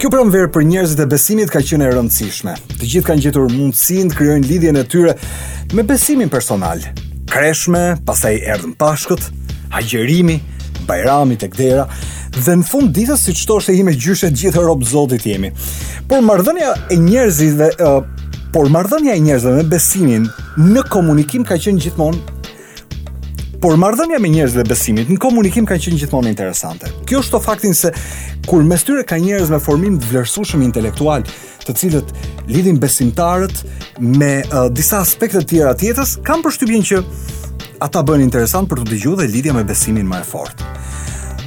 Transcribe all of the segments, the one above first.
Kjo pranverë për njerëzit e besimit ka qenë e rëndësishme. Të gjithë kanë gjetur mundësinë të krijojnë lidhjen e tyre me besimin personal. Kreshme, pastaj erdhën Pashkët, agjërimi, Bajrami tek dera dhe në fund të ditës siç thoshte ime gjyshe të gjithë rob Zotit jemi. Por marrëdhënia e njerëzve, uh, por marrëdhënia e njerëzve me besimin në komunikim ka qenë gjithmonë Por marrëdhënia me njerëz dhe besimit në komunikim kanë qenë gjithmonë interesante. Kjo shto faktin se kur mes tyre ka njerëz me formim të vlerësueshëm intelektual, të cilët lidhin besimtarët me uh, disa aspekte të tjera të jetës, kam përshtypjen që ata bëhen interesantë për t'u dëgjuar dhe lidhja me besimin më e fortë.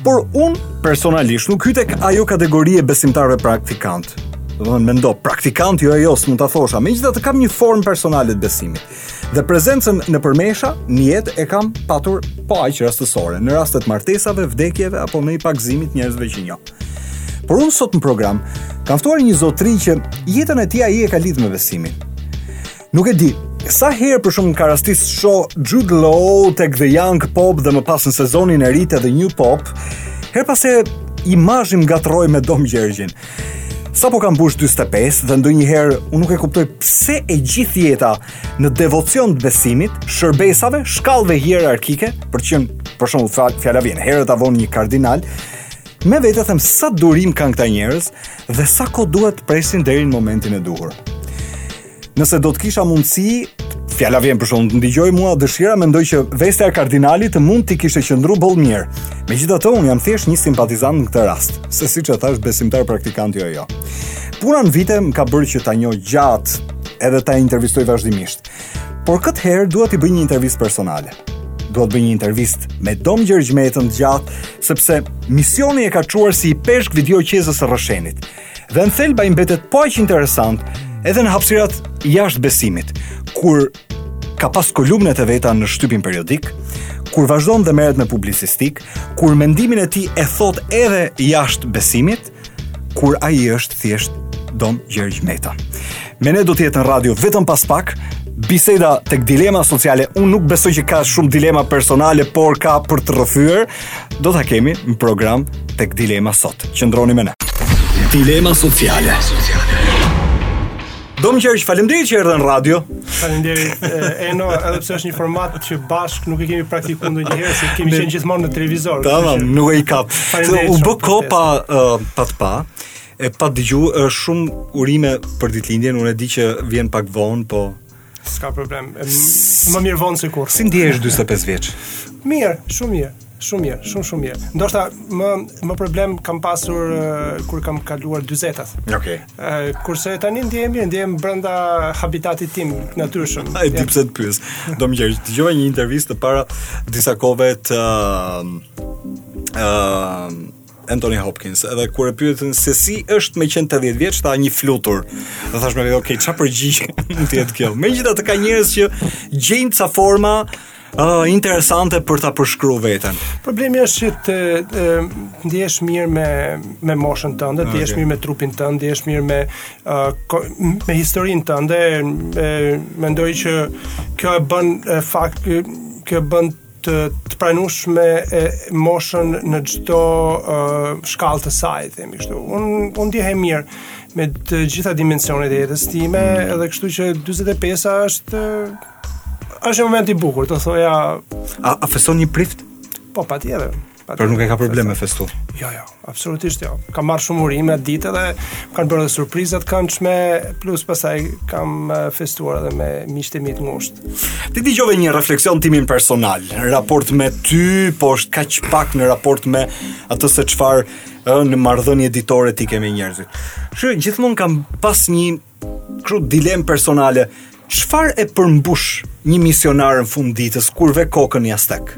Por unë personalisht nuk hyj tek ajo kategori e besimtarëve praktikantë. Domethënë mendo praktikant jo e jo, s'mund ta thosha. Megjithatë kam një formë personale të besimit. Dhe prezencën në për mesha, në jetë e kam patur po aq rastësore, në raste të martesave, vdekjeve apo ndonjë pagëzimi të njerëzve që njoh. Por unë sot në program, kam ftuar një zotëri që jetën e tij ai e ka lidhë me besimin. Nuk e di, sa herë për shembull më ka rastis shoh Jude Law tek The Young Pope dhe më pas në sezonin e ri te The New Pope, herë pas here imazhin ngatërroj me Dom Gjergjin. Sapo ka mbush 45 dhe ndonjëherë unë nuk e kuptoj pse e gjithë jeta në devocion të besimit, shërbesave, shkallëve hierarkike, për të qenë për shembull fjala vjen, herët a vonë një kardinal, me vete them sa durim kanë këta njerëz dhe sa kohë duhet të presin deri në momentin e duhur. Nëse do të kisha mundësi, fjala vjen për shembull të dëgjoj mua dëshira, mendoj që veshja e kardinalit mund t'i kishte qëndruar boll mirë. Megjithatë, unë jam thjesht një simpatizant në këtë rast, se siç e thashë besimtar praktikant jo e jo. Puna në vite më ka bërë që ta njoh gjatë edhe ta intervistoj vazhdimisht. Por këtë herë dua t'i bëj një intervistë personale. Dua të bëj një intervistë me Dom Gjergj Metën të gjatë, sepse misioni e ka çuar si ipeshkëv i dioqezës së Rrëshenit. Dhe në thelb ai mbetet po aq interesant edhe në hapësirat jashtë besimit, kur ka pas kolumnet e veta në shtypin periodik, kur vazhdon dhe merret me publicistikë, kur mendimin e tij e thotë edhe jashtë besimit, kur ai është thjesht Dom Gjergj Meta. Me ne do të jetë në radio vetëm pas pak, biseda tek dilema sociale. Unë nuk besoj që ka shumë dilema personale, por ka për të rrëfyer. Do ta kemi në program tek dilema sot. Qëndroni me ne. Dilema sociale. Dom Gjergj faleminderit që erdhe në radio Faleminderit Eno edhe pse është një format që bashkë nuk e kemi praktiku ndonjëherë Se kemi qenë gjithmonë në televizor Tamam, nuk e kap U bë kohë pa, uh, pa të pa E pa të dëgju, shumë urime për ditëlindjen Unë e di që vjen pak vonë, po Ska problem. Më mirë vonë se kurrë. Si ndjehesh 45 vjeç? Mirë, shumë mirë. Shumë mirë, shumë shumë mirë. Ndoshta më më problem kam pasur uh, kur kam kaluar 40-at. Okej. Okay. Uh, kurse tani ndjehem mirë, ndjehem brenda habitatit tim natyrshëm. A e di pse të pyes. Do më qesh, dëgjova një intervistë para disa kohëve të uh, uh, Anthony Hopkins, edhe kur e pyetën se si është me qenë 80 vjeç, tha një flutur. Dhe thashë me vete, "Ok, çfarë përgjigje mund të jetë kjo?" Megjithatë ka njerëz që gjejnë ca forma uh, interesante për ta përshkruar veten. Problemi është që të të ndihesh mirë me me moshën tënde, të jesh mirë me trupin tënd, të jesh mirë me uh, ko- me historinë tënde. E, mendoj që kjo e bën e, fakt kjo e bën të të pranueshme, e, moshën në çdo uh, shkallë të saj, themi kështu. Un un ndihem mirë me të gjitha dimensionet e jetës time, mm. edhe kështu që 45-a është është një moment i bukur, të thoja. A, a feston një prift? Po, patjetër. Por nuk e ka problem me festu. Jo, jo, absolutisht jo. Kam marrë shumë urime atë ditë dhe kanë bërë surpriza të këndshme, plus pastaj kam festuar edhe me miqtë e mi të ngushtë. Ti dëgjove një refleksion timin personal, në raport me ty, po është kaq pak në raport me atë se çfarë në marrëdhënie ditore ti ke me njerëzit. Shë, gjithmonë kam pas një Kru dilemë personale, çfarë e përmbush një misionar në fund të ditës kur vë kokën në jastëk?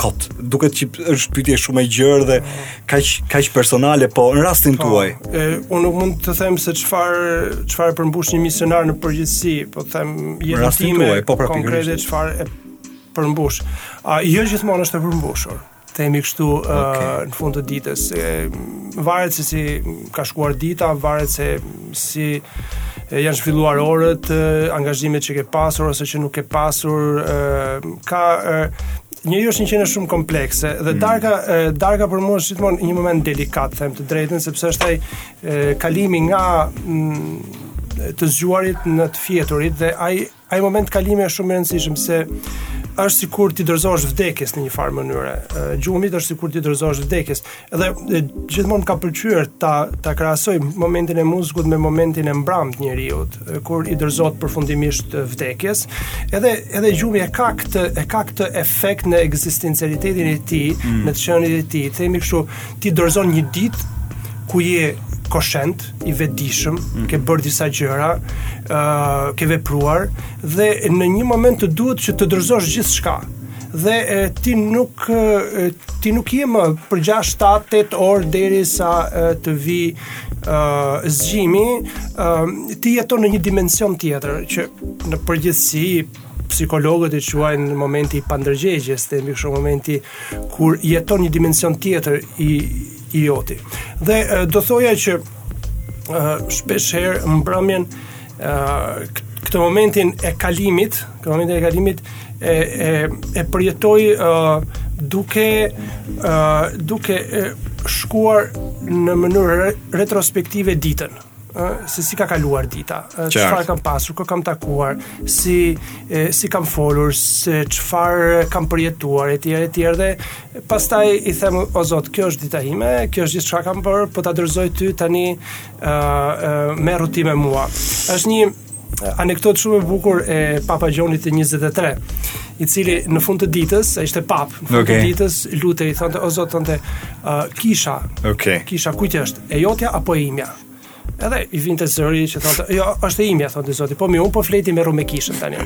Kot, duket që është pyetje shumë e gjerë dhe kaq kaq personale, po në rastin po, tuaj. E, unë nuk mund të them se çfarë çfarë përmbush një misionar në përgjithësi, po them jetën time po, konkrete çfarë e përmbush. Ah, jo gjithmonë është e përmbushur. themi kështu okay. uh, në fund të ditës se varet se si ka shkuar dita, varet se si janë zhvilluar orët, angazhimet që ke pasur ose që nuk ke pasur, uh, ka uh, njeriu është një qenie shumë komplekse dhe mm. darka darka për mua është gjithmonë një moment delikat, them të drejtën, sepse është ai kalimi nga mm, të zgjuarit në të fjeturit dhe ai Ai moment kalimi është shumë i rëndësishëm se është sikur t'i dorëzohesh vdekjes në një farë mënyre. Gjumit është sikur t'i dorëzohesh vdekjes. Edhe gjithmonë më ka pëlqyer ta ta krahasoj momentin e muzgut me momentin e mbramë të njeriut, kur i dorëzohet përfundimisht vdekjes. Edhe edhe gjumi e ka këtë e ka këtë efekt në ekzistencialitetin e tij, mm. në të qenit e tij. Themi kështu, ti dorëzon një ditë ku je koshient, i vetëdijshëm, mm. ke bërë disa gjëra, ë uh, ke vepruar dhe në një moment të duhet që të dorëzosh gjithçka. Dhe e, ti nuk e, ti nuk je më për 6-7-8 orë derisa e, të vi ë uh, zgjimi, ë uh, ti jeton në një dimension tjetër që në përgjithësi psikologët e quajnë momenti i pandërgjegjes, themi kështu momenti kur jeton një dimension tjetër i i joti. Dhe do thoja që shpesh herë mbrëmjen këtë momentin e kalimit, këtë momentin e kalimit e e e përjetoj duke duke shkuar në mënyrë retrospektive ditën. se si ka kaluar dita, çfarë kam pasur, kë kam takuar, si e, si kam folur, se çfarë kam përjetuar etj etj dhe pastaj i them o zot, kjo është dita ime, kjo është gjithçka kam bërë, po ta dorëzoj ty tani ë uh, uh, ma ruaj ti mua. Është një anekdot shumë e bukur e Papa Gjonit të 23, i cili në fund të ditës, ai ishte pap, në fund okay. të ditës lutej e thonte o Zot thonte uh, kisha. Okay. Kisha kujt është? E jotja apo e imja? Edhe i vinte zëri që thonte, jo, është e imja, thonte Zoti, po mirë un po fle ti ma ruaj kishën tani.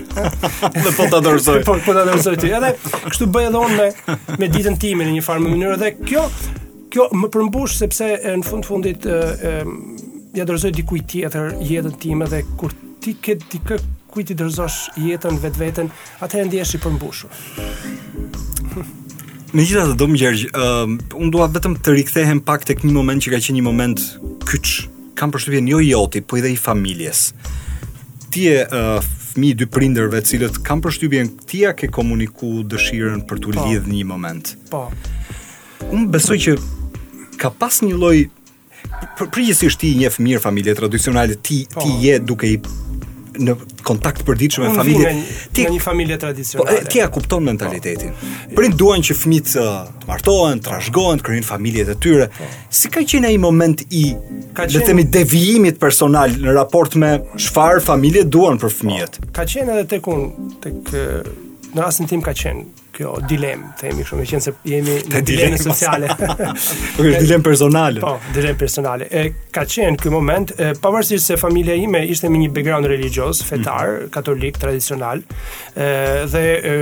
Dhe po ta dorëzoj. po po ta dorëzoj ty. Edhe kështu bëj edhe unë me me ditën time në një farë mënyrë dhe kjo Kjo më përmbush sepse në fund fundit e, e, ja dorëzoj dikujt tjetër jetën time dhe kur ti ke dikë kujt t'i dorëzosh jetën vetveten, atëherë ndjehesh i përmbushur. Megjithatë dom Gjergj, uh, unë dua vetëm të rikthehem pak tek një moment që ka qenë një moment kyç. Kam përshtypjen jo i joti, po edhe i familjes. Ti je uh, fëmi i dy prindërve të cilëve kam përshtypjen ti ja ke komuniku dëshirën për t'u po. lidh një moment. Po. Unë besoj që ka pas një lloj përgjithësisht ti i njeh mirë familjet tradicionale, ti po. ti je dukë je në kontakt përditshëm me familje. Vij nga familje tradicionale. Po, ti ja kupton mentalitetin. Po. Prindërit duan që fëmijët të martohen, të trashëgohen, të krijojnë familjet e tyre. Po. Si ka qenë ai moment si ka qenë, le të themi i devijimit personal në raport me çfarë familjet duan për fëmijët? Po. Ka qenë edhe tek unë, tek në rastin tim ka qenë kjo dilem, themi kështu, meqenëse jemi në Dilema sociale. Po është dilem personale. Po, dilem personale. E ka qenë ky moment, e, pavarësisht se familja ime ishte me një background religjioz, fetar, mm. katolik, tradicional, e, dhe e,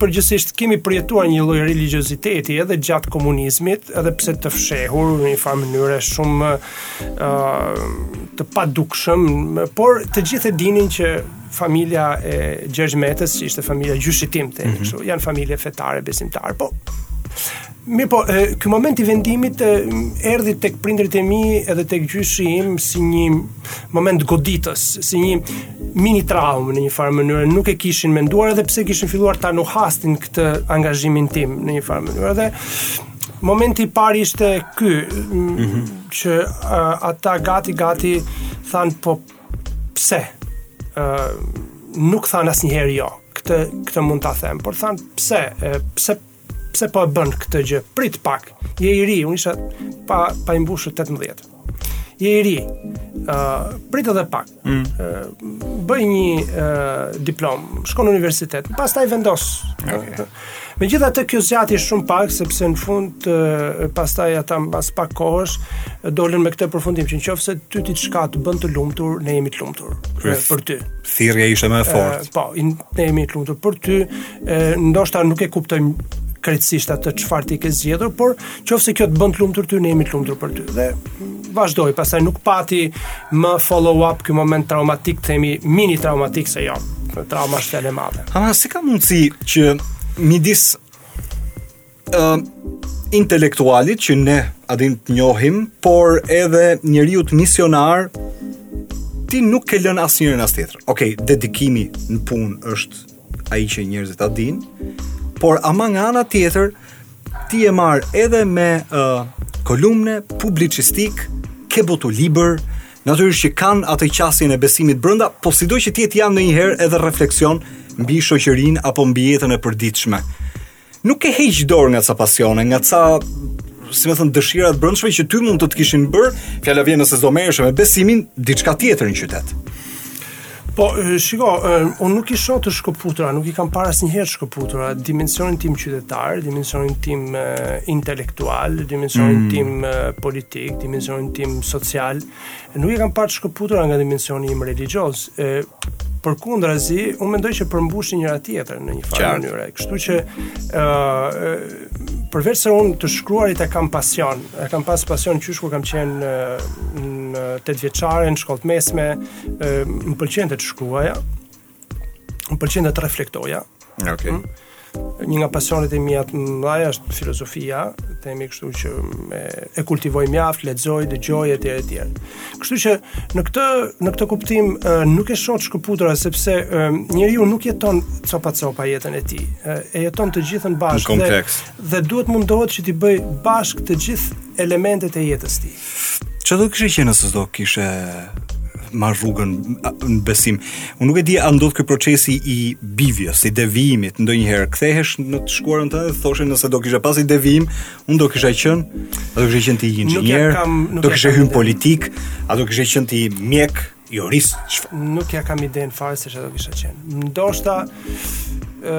përgjithsisht kemi përjetuar një lloj religioziteti edhe gjatë komunizmit, edhe pse të fshehur në një farë mënyre shumë ë uh, të padukshëm, por të gjithë e dinin që familja e Gjergj Metës, që ishte familja gjyshit tim, të mm -hmm. janë familje fetare, besimtare, po Mirë po, kë moment i vendimit e, erdi tek prindrit e mi edhe tek gjyshi im si një moment goditës, si një mini traumë në një farë mënyrë, nuk e kishin menduar edhe pse kishin filluar ta nuhastin këtë angazhimin tim në një farë mënyrë edhe momenti i parë ishte ky mm -hmm. që uh, ata gati gati than po Pse? Ë uh, nuk than asnjëherë jo. Këtë këtë mund ta them, por than pse? E, pse pse po e bën këtë gjë? Prit pak. Je i ri, unë isha pa pa i mbushur 18. Je i ri. Ë uh, prit edhe pak. Mm. Uh, bëj një uh, diplomë, shko në universitet, pastaj vendos. Okay. Uh, Megjithatë kjo zgjati shumë pak, sepse në fund pastaj ata mbas pak kohësh, dolën me këtë përfundim, që në qoftë se ty diçka të bën të lumtur, ne jemi të lumtur për ty. Thirrja ishte më e fortë. Po, ne jemi të lumtur për ty, ndoshta nuk e kuptojmë krejtësisht atë çfarë ti ke zgjedhur, por Qoftë se kjo të bën të lumtur ty, ne jemi të lumtur për ty. Dhe vazhdoi, pastaj nuk pati më follow up ky moment traumatik, themi mini traumatik se jo. Trauma është fjalë e madhe. Ama si ka mundësi që midis ë uh, intelektualit që ne arrijmë të njohim, por edhe njeriut misionar ti nuk ke lënë asnjërin as tjetrin. Okej, okay, dedikimi në punë është ai që njerëzit ta dinë, por ama nga ana tjetër ti je marrë edhe me uh, kolumne publicistikë, ke botu libër, natyrisht që kanë atë qasjen e besimit brenda, po sido që të jetë janë ndonjëherë edhe refleksion mbi shoqërinë apo mbi jetën e përditshme. Nuk ke heq dorë nga ca pasione, nga ca si me thënë dëshira të brendshme që ty mund të të kishin bërë, fjala vjen nëse s'do merreshe me besimin diçka tjetër në qytet. Po, shiko, unë nuk i shoh të shkëputura, nuk i kam parë asnjëherë shkëputura dimensionin tim qytetar, dimensionin tim intelektual, dimensionin mm. tim politik, dimensionin tim social. Nuk i kam parë të shkëputura nga dimensioni im religjioz, e përkundrazi, unë mendoj që përmbushin njëra tjetrën në një farë mënyre. Kështu që ë uh, përveç se unë të shkruarit e kam pasion, e kam pas pasion qysh kur kam qenë në tetë vjeçare në shkollë të mesme, më pëlqente të shkruaja, më pëlqente të reflektoja. Okej. Okay. Mm? Një nga pasionet e mia të mëdha është filozofia, themi kështu që me, e kultivoj mjaft, lexoj, dëgjoj etj etj. Kështu që në këtë në këtë kuptim nuk e shoh shkëputura sepse njeriu nuk jeton copa copa jetën e tij. E jeton të gjithën bashkë dhe dhe duhet të mundohet që t'i bëj bashkë të gjithë elementet e jetës tij. Çfarë do kishe qenë nëse do kishe marrë rrugën në besim. Unë nuk e di a ndodh ky procesi i bivjes, i devijimit ndonjëherë. Kthehesh në të shkuarën tënde dhe thoshe nëse do kisha pas një devijim, unë do kisha qenë, do kisha qenë ti inxhinier, do kisha hyrë në politikë, a do kisha qenë ti mjek, jurist, çfarë? Nuk ia kam idenë fare se çfarë do kisha qenë. Ndoshta ë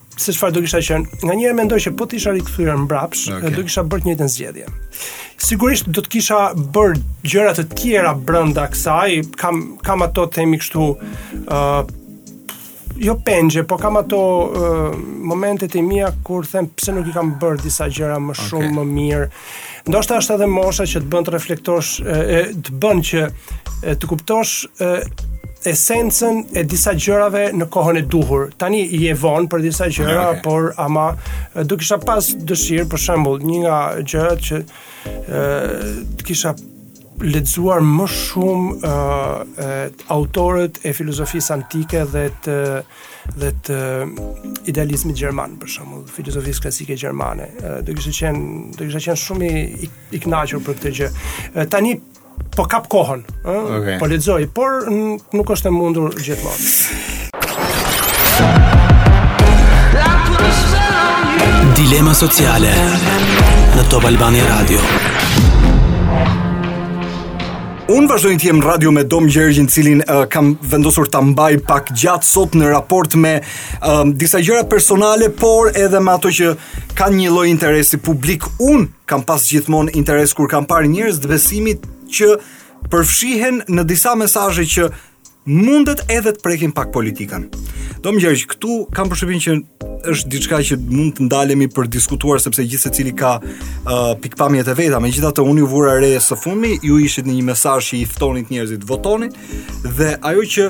se çfarë do kisha qenë. Nganjëherë mendoj që po të isha rikthyer mbrapsht, okay. do kisha bërë të njëjtën zgjedhje. Sigurisht do të kisha bërë gjëra të tjera brenda kësaj, kam kam ato të themi kështu, ë uh, jo pengje, po kam ato uh, momentet e mia kur them pse nuk i kam bërë disa gjëra më shumë okay. më mirë. Ndoshta është edhe mosha që të bën të reflektosh e të bën që e, të kuptosh e, esencën e disa gjërave në kohën e duhur. Tani është vonë për disa gjëra, okay. por ama do kisha pas dëshirë për shembull një nga gjërat që të kisha lexuar më shumë uh, autorët e filozofisë antike dhe të dhe të idealizmit gjerman për shembull, filozofisë klasike gjermane. Uh, do kisha qenë do kisha qenë shumë i, i kënaqur për këtë gjë. Uh, tani po kap kohën, ëh, okay. po lexoj, por nuk është e mundur gjithmonë. Dilema sociale në Top Albania Radio. Unë vazhdoj të jem në radio me Dom Gjergjin të cilin uh, kam vendosur ta mbaj pak gjatë sot në raport me um, disa gjëra personale, por edhe me ato që kanë një lloj interesi publik. Unë kam pas gjithmonë interes kur kam parë njerëz të besimit që përfshihen në disa mesazhe që mundet edhe të prekin pak politikën. Do me thënë që këtu kam përshtypjen që është diçka që mund të ndalemi për të diskutuar sepse gjithsecili ka uh, pikëpamjet e veta, megjithatë unë ju vura re së fundmi, ju ishit në një mesazh që i ftonit njerëzit të votonin, dhe ajo që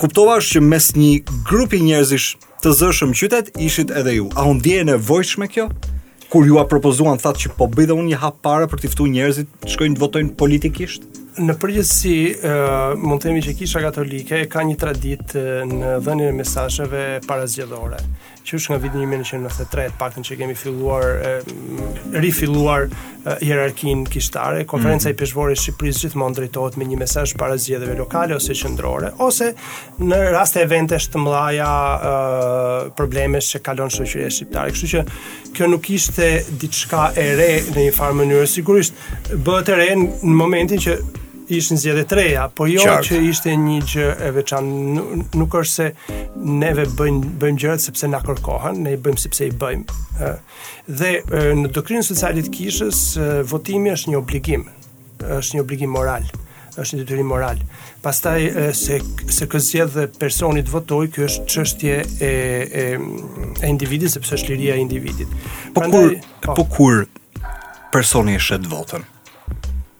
kuptova është që mes një grupi njerëzish Të zëshëm në qytet ishit edhe ju. A u ndie e nevojshme kjo? Kur jua propozuan thatë që po bëj dhe unë një hap para për t'i ftuar njerëzit të shkojnë të votojnë politikisht? Në përgjithësi, uh, mund të themi që Kisha Katolike ka një traditë në dhënien e mesazheve parazgjedhore. Qysh nga viti 1993, të paktën që kemi filluar uh, rifilluar hierarkinë kishtare, konferenca mm. ipeshkvore e Shqipërisë gjithmonë drejtohet me një mesazh para zgjedhjeve lokale ose qendrore, ose në raste eventesh të mëdha problemesh që kalon shoqëria shqiptare. Kështu që kjo nuk ishte diçka e re në një farë mënyrë, sigurisht bëhet e re në momentin që ishin zgjedhje të reja, por jo Qartë. që ishte një gjë e veçantë, nuk është se neve bëjmë bëjmë gjërat sepse na kërkohen, ne i bëjmë sepse i bëjmë. Dhe në doktrinën sociale të kishës, votimi është një obligim, është një obligim moral, është një detyrim moral. Pastaj se se kë zgjedh personi të votojë, kjo është çështje e e e individit sepse është liria e individit. Po kur po. po kur personi e shet votën.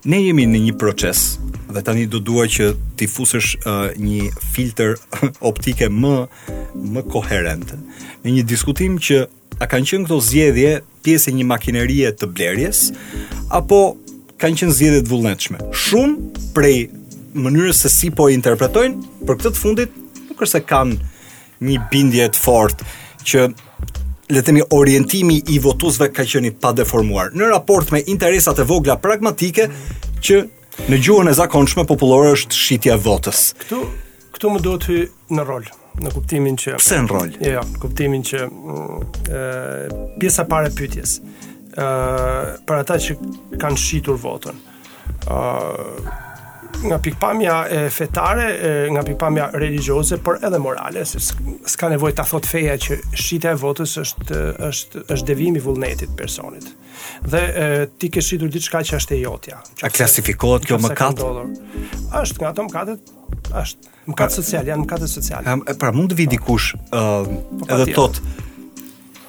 Ne jemi në një proces dhe tani do dua që ti fusësh uh, një filter optike më më koherent në një diskutim që A kanë qenë këto zgjedhje pjesë e një makinerie të blerjes apo kanë qenë zgjedhje të vullnetshme? Shumë prej mënyrës se si po interpretojnë për këtë të fundit nuk është se kanë një bindje të fortë që le të themi orientimi i votuesve ka qenë i padeformuar në raport me interesat e vogla pragmatike që në gjuhën e zakonshme popullore është shitja e votës. Këtu Këtu më duhet hy në rol, në kuptimin që Pse në rol? Jo, në kuptimin që ë pjesa e parë e pyetjes. ë për ata që kanë shitur votën. ë nga pikëpamja e fetare, e, nga pikëpamja religjioze, por edhe morale, se s'ka nevojë ta thotë feja që shitja e votës është është është devijim i vullnetit të personit. Dhe e, ti ke shitur diçka që është e jotja. A klasifikohet kjo mëkat? Është nga ato mëkatet Është mëkat pra, social, janë mëkate sociale. Pra mund të vijë dikush ë uh, edhe thotë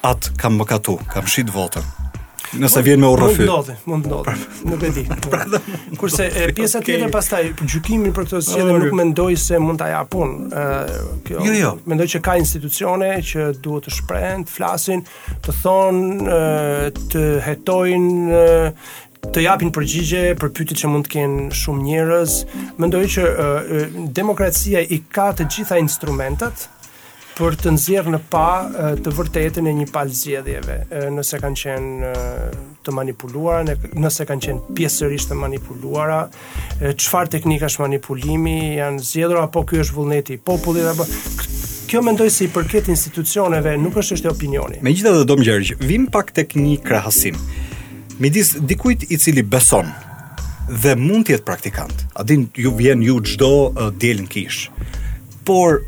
atë kam mëkatu, kam shit votën. Nëse vjen me u rrëfy. Mund të ndodhi, mund të ndodhi. Pra, nuk e di. Pra, Kurse e pjesa tjetër pastaj për gjykimin për këtë sjellje oh, nuk mendoj se mund ta jap unë. Ë kjo. Jo, jo. Mendoj që ka institucione që duhet të shprehen, të flasin, të thonë, të hetojnë të japin përgjigje për pyetjet që mund të kenë shumë njerëz. Mendoj që e, e, demokracia i ka të gjitha instrumentet për të nxjerrë në pah e, të vërtetën e një palë zgjedhjeve, e, nëse kanë qenë e, të manipuluara, nëse kanë qenë pjesërisht të manipuluara, çfarë teknikash manipulimi janë zgjedhur apo ky është vullneti i popullit apo kjo mendoj se i përket institucioneve, nuk është është opinioni. Megjithatë Dom Gjergj, vim pak tek një krahasim. Midis dikujt i cili beson dhe mund të jetë praktikant, a din ju vjen ju çdo uh, të diel në kishë, por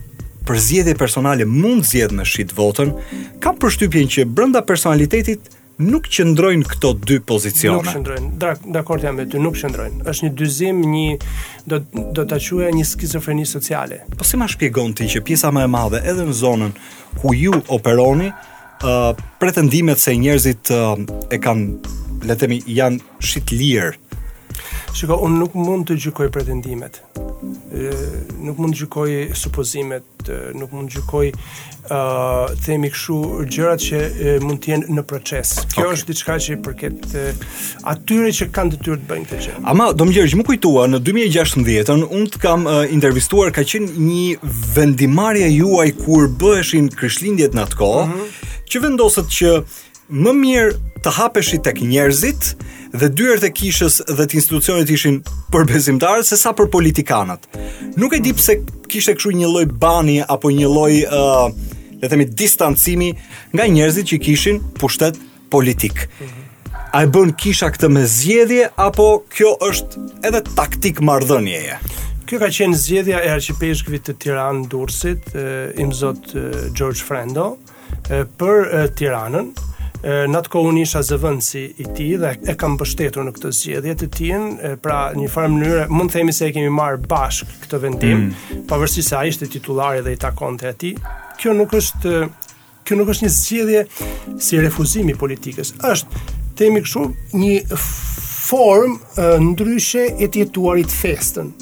për zgjedhje personale mund të zgjedhë me shit votën, kam përshtypjen që brenda personalitetit Nuk qëndrojnë këto dy pozicione. Nuk qëndrojnë. Dakord jam me ty, nuk qëndrojnë. Është një dyzim, një do do ta quaja një skizofreni sociale. Po si ma shpjegon ti që pjesa më e madhe edhe në zonën ku ju operoni, ë uh, pretendimet se njerëzit uh, e kanë le të themi janë shit lir. Shiko, unë nuk mund të gjykoj pretendimet. Ë nuk mund të gjykoj supozimet, nuk mund të gjykoj ë uh, themi kështu gjërat që e, mund të jenë në proces. Kjo okay. është diçka që i përket e, atyre që kanë detyrë të bëjnë këtë gjë. Ama do më vjen, m'u kujtua në 2016-ën unë të kam uh, intervistuar ka qenë një vendimarrje juaj kur bëheshin krishtlindjet në atë kohë mm -hmm. që vendosët që Më mirë të hapeshi tek njerëzit dhe dyert e kishës dhe të institucionit ishin për besimtarët se sa për politikanët. Nuk e di pse kishte kështu një lloj bani apo një lloj ë uh, le të themi distancimi nga njerëzit që kishin pushtet politik. A e bën kisha këtë me zgjedhje apo kjo është edhe taktikë marrëdhënieje? Kjo ka qenë zgjedhja e arqipeshkvit të Tiranë-Durrësit, imzot George Frendo, për Tiranën, në atë kohë unë isha zëvendësi i tij dhe e kam mbështetur në këtë zgjedhje të tij, pra në një farë mënyre mund të themi se e kemi marrë bashkë këtë vendim, mm. pavarësisht se ai ishte titullari dhe i takonte atij. Kjo nuk është kjo nuk është një zgjedhje si refuzim i politikës. Është themi kështu një formë ndryshe e të jetuarit festën.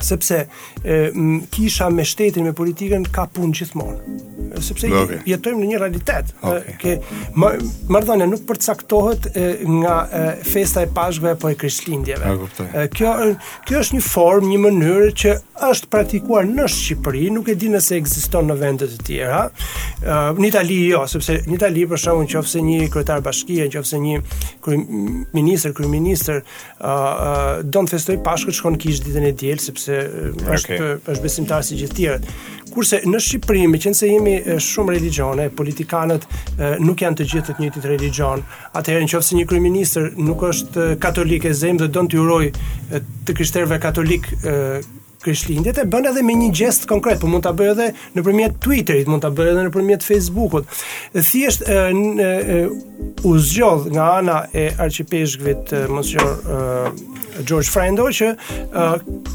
sepse e, kisha me shtetin me politikën ka punë gjithmonë sepse okay. jetojmë në një realitet okay. ke marrëdhënia nuk përcaktohet e, nga e, festa e Pashkëve apo e Krishtlindjeve kjo kjo është një formë një mënyrë që është praktikuar në Shqipëri nuk e di nëse ekziston në vende të tjera e, në Itali jo sepse në Itali për shembull në qoftë se një kryetar bashkie në qoftë se një ministër kryeministër don të festojë Pashkët shkon në kishë ditën e dielë sepse okay. është është besimtar si gjithë tjerët. Kurse në Shqipëri, meqenëse jemi shumë religjione, politikanët nuk janë të gjithë të njëjtit religjion. Atëherë në qoftë se një kryeministër nuk është katolik e zëmë dhe don t'i urojë të krishterëve katolikë Krishtlindjet e bën edhe me një gjest konkret, po mund ta bëjë edhe nëpërmjet Twitterit, mund ta bëjë edhe nëpërmjet Facebookut. Thjesht e, e, e, u zgjodh nga ana e arqipeshkvit Monsignor George Frendo që e,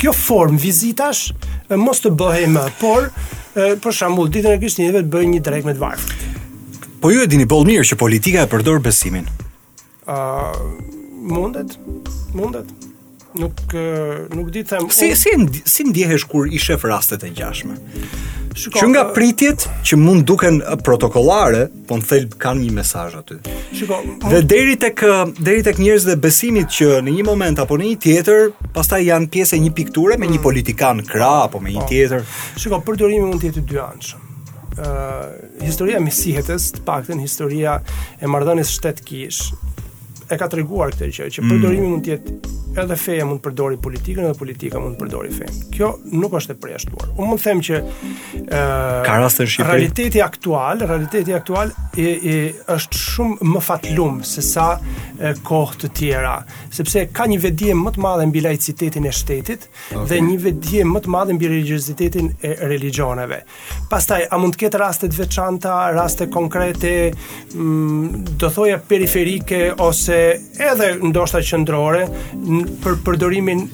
kjo formë vizitash e, mos të bëhej më, por e, për shembull ditën e Krishtlindjeve të bëjë një drekë me të varfër. Po ju e dini boll mirë që politika e përdor besimin. A mundet? Mundet. Nuk nuk di të them. Si si si ndjehesh kur i shef rastet e ngjashme? Shiko, që nga pritjet që mund të duken protokollare, po në thelb kanë një mesazh aty. Shiko, dhe deri tek deri tek njerëzit e besimit që në një moment apo në një tjetër, pastaj janë pjesë e një pikture me një mm. politikan krah apo me një po. tjetër. Shiko, përdorimi mund të jetë i dyanshëm. Ëh, Historia e Mesjetës, të paktën historia e marrëdhënies shtet-kishë, e ka treguar këtë gjë që mm. përdorimi mm. mund të jetë edhe feja mund të përdorë politikën edhe politika mund të përdorë fenë. Kjo nuk është e përjashtuar. Unë mund të them që ë ka raste në Shqipëri. Realiteti aktual, realiteti aktual i, i është shumë më fatlum sesa e, kohë të tjera, sepse ka një vetëdije më të madhe mbi laicitetin e shtetit okay. dhe një vetëdije më të madhe mbi religjiozitetin e religjioneve. Pastaj, a mund të ketë raste të veçanta, raste konkrete, mm, do thoja periferike ose edhe ndoshta qendrore për përdorimin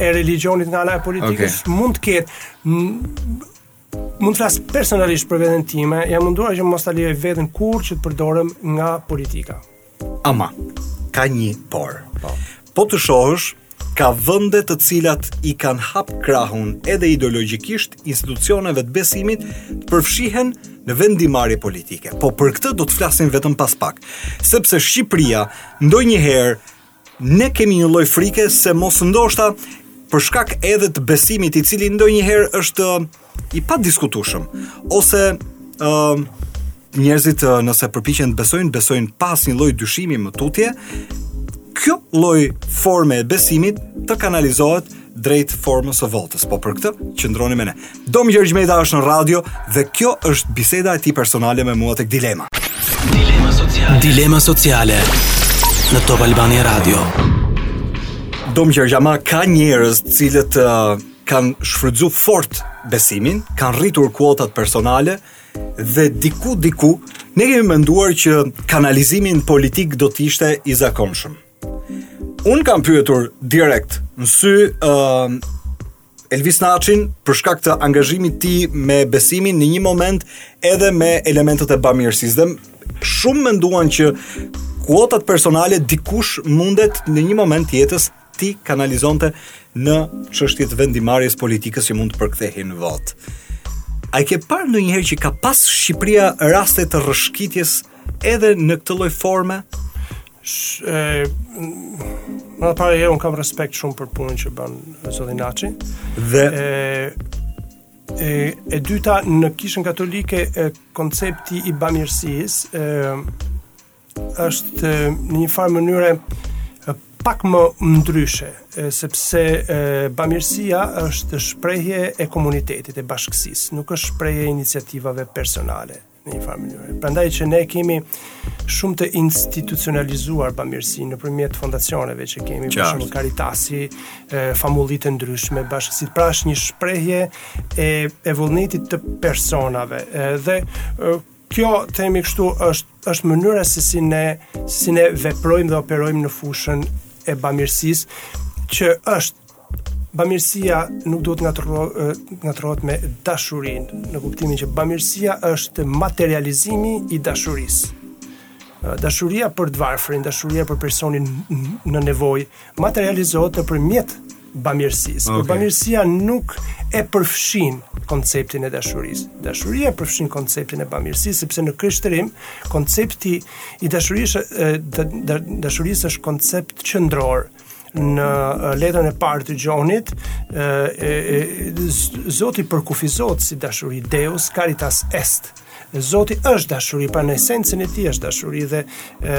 e religjionit nga ana e politikës okay. mund të ketë mund të flas personalisht për veten time, jam munduar që mos ta lejoj veten kurrë që të përdorem nga politika. Ama, ka një por. Po. Po të shohësh, ka vende të cilat i kanë hap krahun edhe ideologjikisht institucioneve të besimit të përfshihen në vendimmarrje politike. Po për këtë do të flasim vetëm pas pak, sepse Shqipëria ndonjëherë ne kemi një lloj frike se mos ndoshta për shkak edhe të besimit i cili ndonjëherë është i padiskutushëm ose ë uh, njerëzit uh, nëse përpiqen të besojnë, besojnë pa asnjë lloj dyshimi më tutje, kjo lloj forme e besimit të kanalizohet drejt formës së votës. Po për këtë qëndroni me ne. Dom Gjergj Meta është në radio dhe kjo është biseda e tij personale me mua tek Dilema. Dilema sociale. Dilema sociale në Top Albania Radio. Dom Gjergj, ama ka njerëz të cilët uh, kanë shfrytzu fort besimin, kanë rritur kuotat personale dhe diku diku ne kemi menduar që kanalizimi politik do të ishte i zakonshëm. Unë kam pyetur direkt në sy ë uh, Elvis Naçin për shkak të angazhimit të tij me besimin në një moment edhe me elementet e bamirësisë dhe shumë menduan që kuotat personale dikush mundet në një moment të jetës t'i kanalizonte në çështje të vendimmarrjes politikës që mund të përkthehej në votë. A ke parë ndonjëherë që ka pas Shqipëria raste të rrëshkitjes edhe në këtë lloj forme? Ë, së pari e unë kam respekt shumë për punën që bën Zoti Naçi. Dhe e e e dyta në Kishën Katolike e koncepti i bamirësisë, ë Është në një farë mënyre pak më ndryshe, sepse bamirësia është shprehje e komunitetit, e bashkësisë, nuk është shprehje e iniciativave personale në një farë mënyre. Prandaj që ne kemi shumë të institucionalizuar bamirësinë nëpërmjet fondacioneve që kemi, për shembull Caritasi, famullitë e ndryshme, bashkësitë, pra është një shprehje e e vullnetit të personave dhe Kjo, themi kështu, është është mënyra se si ne si ne veprojmë dhe operojmë në fushën e bamirësisë që është Bamirësia nuk duhet ngatë ngatërrohet me dashurinë, në kuptimin që bamirësia është materializimi i dashurisë. Dashuria për të varfrin, dashuria për personin në nevojë, materializohet nëpërmjet bamirësisë. Okay. Por bamirësia nuk e përfshin konceptin e dashurisë. Dashuria e përfshin konceptin e bamirësisë sepse në krishterim koncepti i dashurisë dashurisë është koncept qendror në letrën e parë të Gjonit, Zoti përkufizohet si dashuri Deus caritas est. Zoti është dashuri, pra në esencën e tij është dashuri dhe e,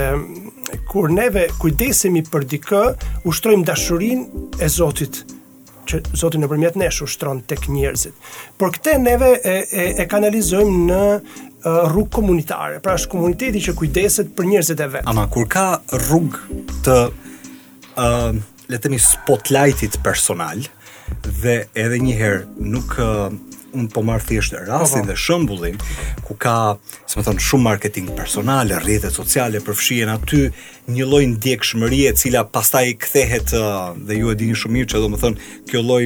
kur neve kujdesemi për dikë, ushtrojmë dashurinë e Zotit që Zoti nëpërmjet nesh ushtron tek njerëzit. Por këtë neve e, e, e kanalizojmë në rrugë komunitare. Pra është komuniteti që kujdeset për njerëzit e vet. Ama kur ka rrugë të ë uh, le të themi spotlightit personal dhe edhe një herë nuk uh, unë po marr thjesht rastin po, po. dhe shembullin ku ka, si me thënë, shumë marketing personal, rrjetet sociale përfshihen aty një lloj ndjekshmërie e cila pastaj kthehet uh, dhe ju e dini shumë mirë ç'do të thotë kjo lloj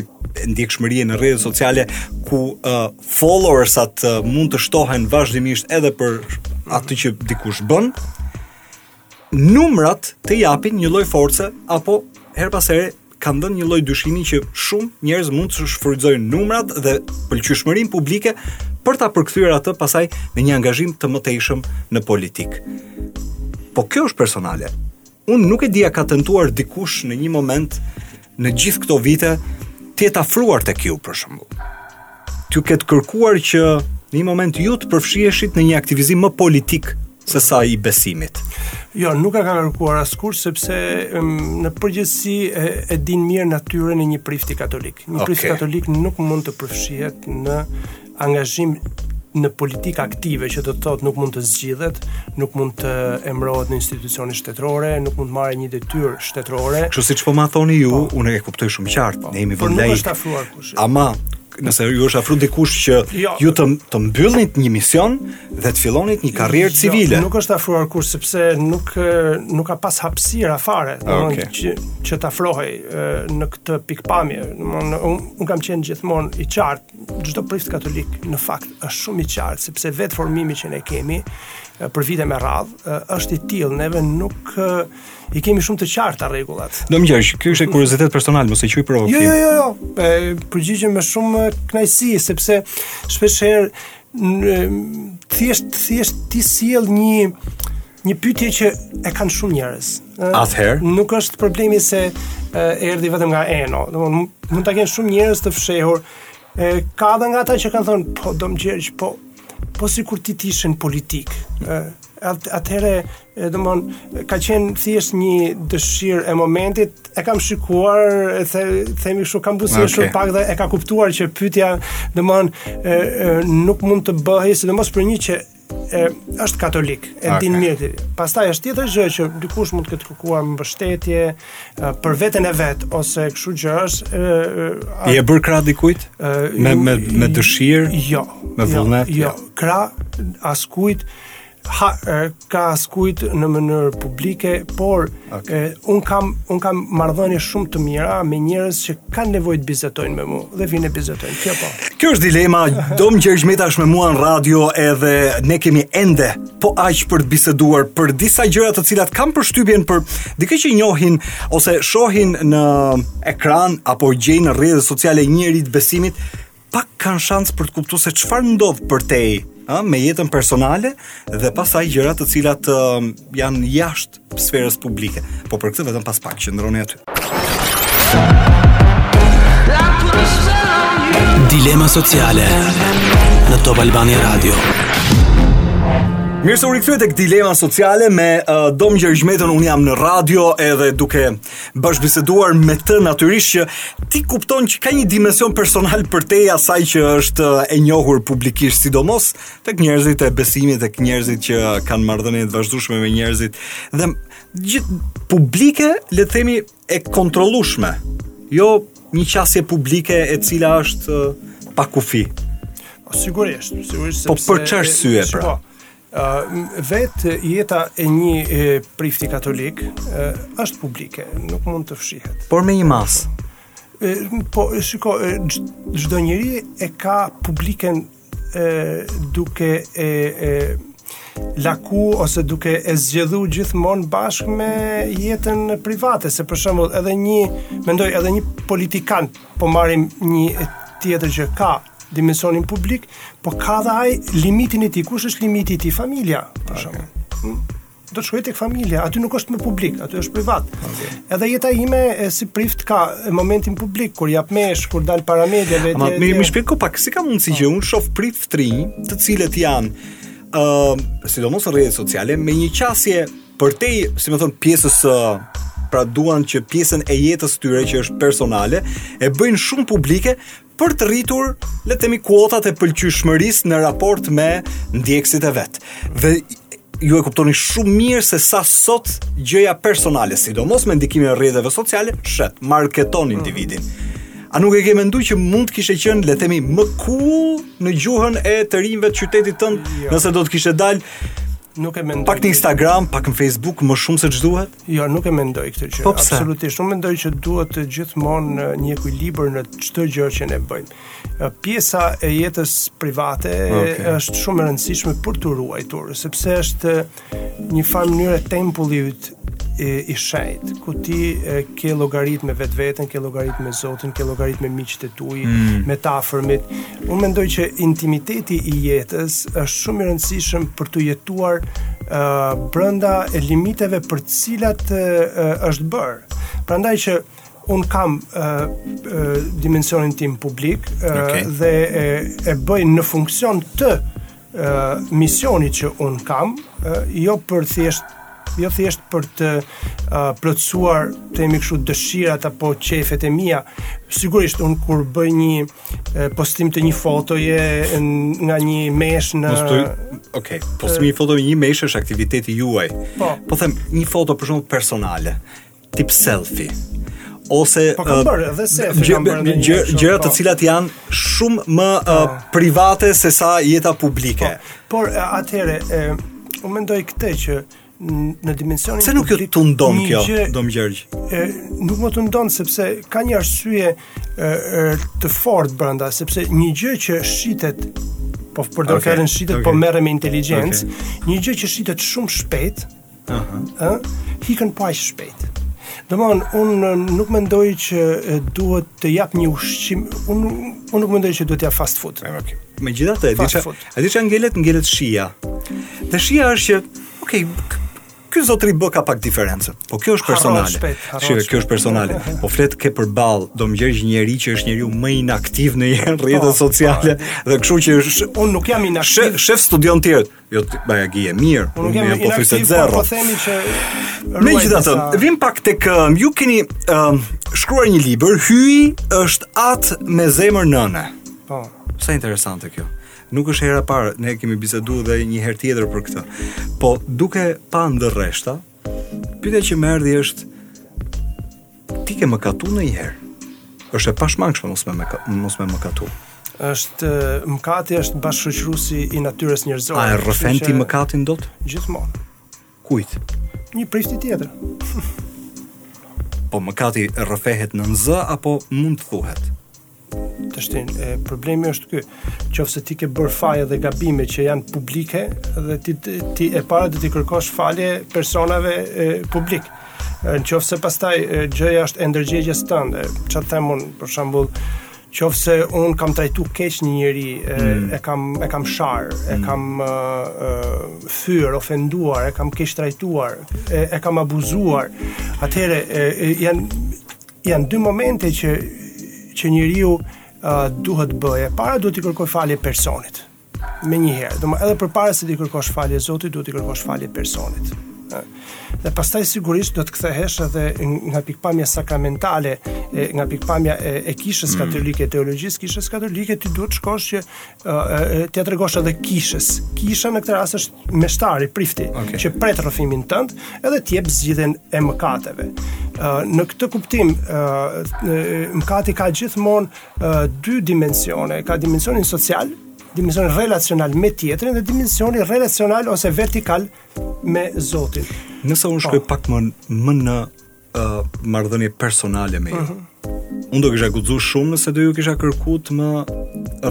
ndjekshmërie në rrjetet sociale ku uh, followersat uh, mund të shtohen vazhdimisht edhe për atë që dikush bën, Numrat të japin një lloj force apo herë pas here kanë dhënë një lloj dyshimi që shumë njerëz mund të shfrytëzojnë numrat dhe pëlqyeshmërinë publike për ta përkthyer atë pastaj në një angazhim të mëtejshëm në politikë. Po kjo është personale. Unë nuk e di a ka tentuar dikush në një moment në gjithë këto vite të jetë afruar tek ju për shembull. T'ju ketë kërkuar që në një moment ju të përfshiheshit në një aktivizim më politik se sa i besimit. Jo, nuk ma ka kërkuar askush sepse në përgjithësi e, e dinë mirë natyrën e një prifti katolik. Një okay. prift katolik nuk mund të përfshihet në Angazhim në politikë aktive që do të thotë nuk mund të zgjidhet, nuk mund të emërohet në institucione shtetërore, nuk mund të marrë një detyrë shtetërore. Kështu si po ma thoni ju, po. unë e kuptoj shumë qartë, po. ne jemi vëndaj. Po nuk është afruar kush. Ama nëse ju është afru dikush që jo. ju të mbyllnit një mision dhe të fillonit një karrierë jo, civile. Jo, nuk është afruar kush sepse nuk nuk ka pas hapësira fare, domethënë okay. që që të afrohej në këtë pikpamje. Domethënë un, un kam qenë gjithmonë i qartë çdo prift katolik në fakt është shumë i qartë sepse vetë formimi që ne kemi për vite me radh është i tillë neve nuk i kemi shumë të qarta rregullat. Dom Gjergj, ky është kuriozitet personal, mos e quaj provokim. Jo, jo, jo, jo. U përgjigjem me shumë kënaqësi sepse shpesh herë thjesht thjesht ti sjell një Një pyetje që e kanë shumë njerëz. Atëherë, nuk është problemi se erdhi vetëm nga Eno. Domthonë, mund ta kenë shumë njerëz të fshehur. E, ka edhe nga ata që kanë thënë, po Dom Gjergj, po, po sikur ti të ishe në politikë. E, at, atëherë, domthonë, ka qenë thjesht një dëshirë e momentit, e kam shikuar, e the, themi kështu, kam buzëqesh pak dhe e ka kuptuar që pytja, domthonë, nuk mund të bëhi, sidomos për një që e është katolik, e okay. din mirë. Pastaj është tjetër gjë që dikush mund të ketë kërkuar mbështetje për veten e vet ose kështu që është. Je bër krah dikujt me me me dëshirë, jo, me jo, vullnet, jo, jo. krah askujt ha, krah askujt në mënyrë publike, por Okay. E, un kam un kam marrëdhënie shumë të mira me njerëz që kanë nevojë të bisedojnë me mua dhe vinë bisedojnë. Kjo po. Kjo është dilema. Dom Gjergj Meta është me mua në radio edhe ne kemi ende po aq për të biseduar për disa gjëra të cilat kam përshtypjen për dikë që njohin ose shohin në ekran apo gjejnë në rrjete sociale njeri të besimit pak kanë shans për të kuptuar se çfarë ndodh përtej, ë, me jetën personale dhe pastaj gjëra të cilat uh, janë jashtë sferës publike. Po për këtë vetëm pas pak qëndroni aty. Dilema sociale në Top Albania Radio. Mirë se u rikthyet tek dilema sociale me uh, Dom Gjergj Metën, un jam në radio edhe duke uh, bashkëbiseduar me të natyrisht që ti kupton që ka një dimension personal përtej asaj që është e njohur publikisht sidomos tek njerëzit e besimit tek njerëzit që kanë marrëdhënie të vazhdueshme me njerëzit dhe gjithë publike le të themi e kontrollueshme jo një qasje publike e cila është pa kufi po, sigurisht sigurisht po, sepse po për çfarë arsye pra Vet jeta e një prifti katolik është publike, nuk mund të fshihet. Por me një masë. Po, shiko, çdo njeri e ka publiken duke e, e lakuar ose duke e zgjedhu gjithmonë bashkë me jetën private, se për shembull edhe një mendoj edhe një politikan po marrim një tjetër që ka dimensionin publik, po ka dhe ai limitin e tij. Kush është limiti i tij? Familja, për shembull. Okay. Mm. Do të shkojë tek familja, aty nuk është më publik, aty është privat. Okay. Edhe jeta ime e si prift ka e momentin publik kur jap mesh, kur dal para mediave. Atëherë më shpjego pak, si ka mundësi që unë shoh priftërinj, të cilët janë ë, uh, sidomos në rrjete sociale me një qasje përtej, si me thënë, pjesës së uh, pra duan që pjesën e jetës së tyre që është personale e bëjnë shumë publike për të rritur, le të themi, kuotat e pëlqyeshmërisë në raport me ndjekësit e vet. Dhe ju e kuptoni shumë mirë se sa sot gjëja personale, sidomos me ndikimin e rrjeteve sociale, shet, marketon individin. A nuk e ke mendu që mund të kishe qenë, le të themi, më cool në gjuhën e të rinjve të qytetit tënd, jo. nëse do të kishe dalë nuk e mendoj. Pak në Instagram, pak në Facebook, më shumë se ç'duhet? Jo, nuk e mendoj këtë gjë. Po Absolutisht, unë mendoj që duhet të ketë gjithmonë një ekuilibër në çdo gjë që ne bëjmë. Pjesa e jetës private okay. është shumë e rëndësishme për t'u ruajtur, sepse është një farë mënyre tempulli i, i shenjtë, ku ti e, ke llogaritë me vetveten, ke llogaritë me Zotin, ke llogaritë me miqtë e tu, mm. me të afërmit, Unë mendoj që intimiteti i jetës është shumë i rëndësishëm për t'u jetuar uh, brenda limiteve për të cilat uh, është bërë. Prandaj që unë kam uh, uh, dimensionin tim publik uh, okay. dhe e, e bëj në funksion të misionit që unë kam, jo për thjesht jo thjesht për të uh, plotësuar të themi kështu dëshirat apo qejfet e mia. Sigurisht unë kur bëj një uh, postim të një fotoje nga një meshë Postoj, okay, postim një foto me një meshë është aktiviteti juaj. Po, po them një foto për shembull personale. tip selfie ose po kam bërë edhe se kam bërë gjëra të po. cilat janë shumë më po. private se sa jeta publike. Po, por atëherë unë mendoj këtë që në dimensionin se nuk ju tundon kjo Dom Gjergj e nuk më tundon sepse ka një arsye e, e, të fortë brenda sepse një gjë që shitet po përdor okay. fjalën shitet po okay. po merrem me inteligjencë okay. një gjë që shitet shumë shpejt Aha. Ëh, fikën po aq shpejt. Domthon un nuk mendoj që duhet të jap një ushqim, un un nuk mendoj që duhet të jap fast food. Okej. Okay. Megjithatë, e di çka, e di çka ngelet, ngelet shija. Dhe shija është që, okay, ky zotëri ka pak diferencë. Po kjo është personale. Shive, kjo është personale. Por ke përballë, do me thënë një njeri që është njeriu më inaktiv në rrjetet, po, sociale po. dhe kështu që është unë nuk jam inaktiv. Shef, shef studion të tjerë. Jo të bëja gije mirë, unë nuk jam po fishë zero. Po themi që Me gjitha të, vim pak të këm, ju keni um, shkruar një libër, hyji është atë me zemër nëne. Po. Sa interesante kjo. Nuk është hera e parë, ne kemi bisedu dhe një herë tjetër për këtë. Po, duke pa ndër rreshta, Pyetja që më erdhi është ti ke mëkatu ndonjëherë? është e pashmangshme mos me mos me mëkatu. Është mëkati është bashkëshoqëruesi i natyrës njerëzore. A e rrëfen ti mëkatin dot? Gjithmonë. Kujt? Një prifti tjetër. po mëkati rrëfehet me zë apo mund të thuhet? çështjen. E, problemi është ky, qoftë se ti ke bërë faje dhe gabime që janë publike, dhe ti, ti e para do t'i kërkosh falje personave e, publik. E, në qoftë se pastaj, e, gjëja është e ndërgjegjes tënde, që do të thotë, për shambull, qoftë se unë kam trajtu keq një njeri, e, mm. e, kam, e kam sharë, e mm. kam e, e, fyer, ofenduar, e kam keqtrajtuar, e, e kam abuzuar, atëhere, e, e, janë, Janë dy momente që që njeriu uh, duhet të bëjë. E para duhet t'i kërkojë falje personit. Menjëherë, domethënë edhe përpara se t'i kërkosh falje Zotit, duhet t'i kërkosh falje personit. Dhe pastaj sigurisht do të kthehesh edhe nga pikëpamja sakramentale, nga pikëpamja e, e kishës mm. katolike, e teologjisë së kishës katolike, ti duhet të shkosh që uh, t'ia tregosh edhe kishës. Kisha në këtë rast është meshtari, prifti, okay. që pret rrëfimin tënd, edhe të jep zgjidhjen e mëkateve. Uh, në këtë kuptim, uh, mëkati ka gjithmonë uh, dy dimensione, ka dimensionin social, dimensionin relacional me tjetrin dhe dimensionin relacional ose vertikal me Zotin. Nëse unë shkoj po. pak më më në uh, marrëdhënie personale me ju. Uh mhm. -huh. Unë do kisha guxu shumë nëse do ju kisha kërku të më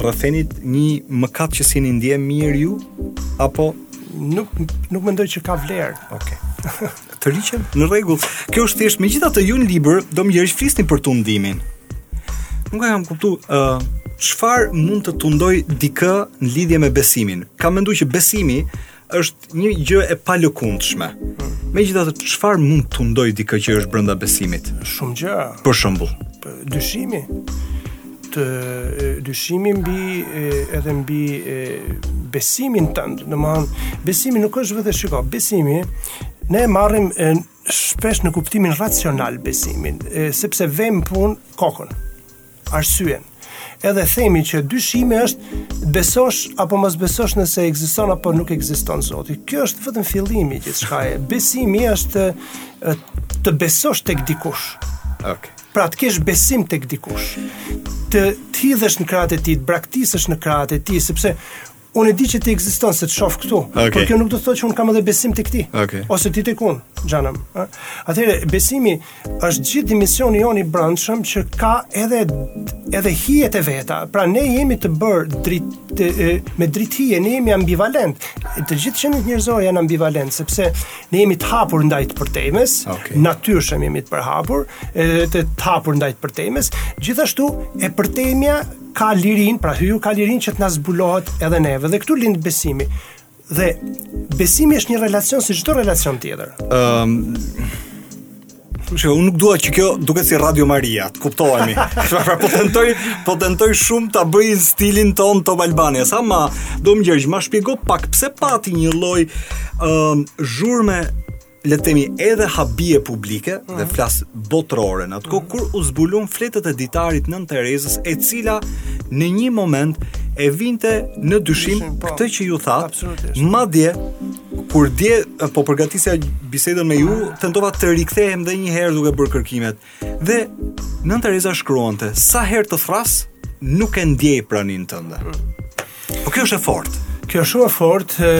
rrëfenit një mëkat që s'jeni ndje mirë ju, apo... Nuk, nuk mendoj që ka vlerë. Oke. Okay. të rriqen, në rregull. Kjo është thjesht, megjithatë ju në libër, domethënë flisni për tundimin. Nuk e kam kuptu, uh, çfarë mund të tundojë dikë në lidhje me besimin? Kam mendu që besimi Është një gjë e palëkundshme. Megjithatë, çfarë mund t'i ndodhë dikujt që është brenda besimit? Shumë gjëra. Për shembull, dyshimi, dyshimi mbi edhe mbi besimin tënd. Domthonë, besimi nuk është vetëm, shiko, besimi ne e marrim shpesh në kuptimin racional besimin, e, sepse vëmë në punë kokën. arsyen. Edhe themi që dyshimi është të besosh apo të mos besosh nëse ekziston apo nuk ekziston Zoti. Kjo është vetëm fillimi i gjithçkaje. Besimi është të besosh tek dikush. Okay. Pra të kesh besim tek dikush. Të hidhesh në krahët e tij, të braktisesh në krahët e tij, sepse Unë e di që ti ekziston se të shoh këtu, okay. por kjo nuk do të thotë që unë kam edhe besim tek ti. Okay. Ose ti tek unë, xhanam. Atëherë besimi është gjithë dimensioni jonë i brendshëm që ka edhe edhe hijet e veta. Pra ne jemi të bërë drit me dritëhije, ne jemi ambivalentë. Të gjitha qeniet njerëzore janë ambivalente sepse ne jemi të hapur ndaj të përtejmes, okay. natyrshëm jemi të përhapur, edhe të, të hapur ndaj të përtejmes. Gjithashtu e përtejmja ka lirinë, pra Hyji ka lirinë që të na zbulohet edhe neve. Dhe këtu lind besimi. Dhe besimi është një relacion si çdo relacion tjetër. Ëm um... Shë, unë nuk dua që kjo të duket si Radio Maria, të kuptohemi. Shë, pra, po tentoj, po tentoj shumë ta bëj në stilin tonë Top Albania. Ama, dom Gjergj, ma shpjego pak, pse pati një lloj um, zhurme le të themi edhe habie publike mm. dhe flas botërore në atë kohë mm. kur u zbuluan fletët e ditarit të Nënë Terezës e cila në një moment e vinte në dyshim po. këtë që ju thatë madje kur dje po përgatisja bisedën me ju tentova të rikthehem dhe një herë duke bërë kërkimet Dhe Nënë Tereza shkruante, sa herë të thërras, nuk e ndjej praninë tënde. Po kjo është e fortë. Kjo është shumë e fortë,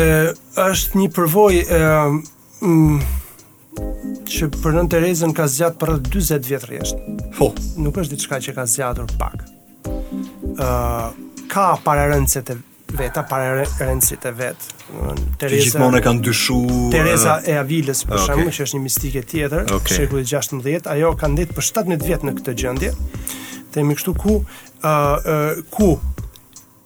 është një përvojë e mm, që për Nënë Terezën ka zgjat për rreth 40 vjet rresht. Po, nuk është diçka që ka zgjatur pak. Ë uh, ka pararendëse të veta pararendësit e vet. që gjithmonë e kanë dyshu Tereza e Avilës për shembull okay. që është një mistike tjetër, okay. shekulli 16, ajo ka ndejt për 17 vjet në këtë gjendje. Themi kështu ku ë uh, uh, ku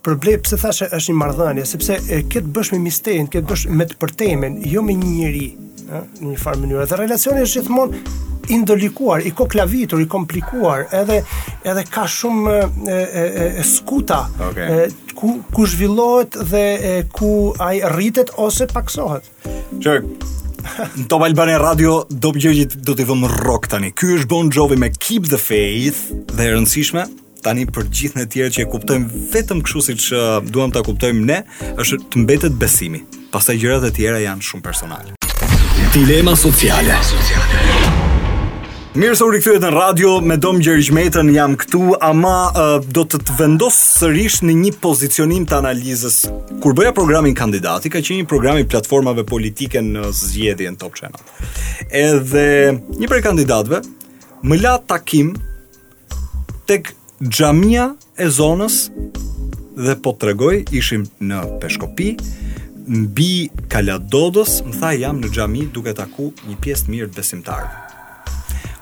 problem pse thashë është një marrëdhënie, sepse e ke të bësh me misterin, ke të bësh me të përtejmen, jo me një njeri. në një farë mënyrë. Dhe relacioni është gjithmonë i ndërlikuar, i koklavitur, i komplikuar, edhe edhe ka shumë e, e, e, skuta okay. e, ku ku zhvillohet dhe e, ku ai rritet ose pakësohet. Çe Në Top Albania Radio do të do të vëmë rock tani. Ky është Bon Jovi me Keep the Faith dhe e rëndësishme, tani për gjithë ne të tjerë që e kuptojmë vetëm kështu siç duam ta kuptojmë ne, është të mbetet besimi. Pastaj gjërat e tjera janë shumë personale. Dilema sociale. Mirë se u rikthyet në radio me Dom Gjergj Metën jam këtu, ama uh, do të të vendos sërish në një pozicionim të analizës. Kur bëja programin kandidati, ka qenë një program i platformave politike në zgjedhjen Top Channel. Edhe një prej kandidatëve më la takim tek xhamia e zonës dhe po të tregoj, ishim në Peshkopi, mbi Kala Dodës, më tha jam në xhami duke taku një pjesë të mirë të besimtarëve.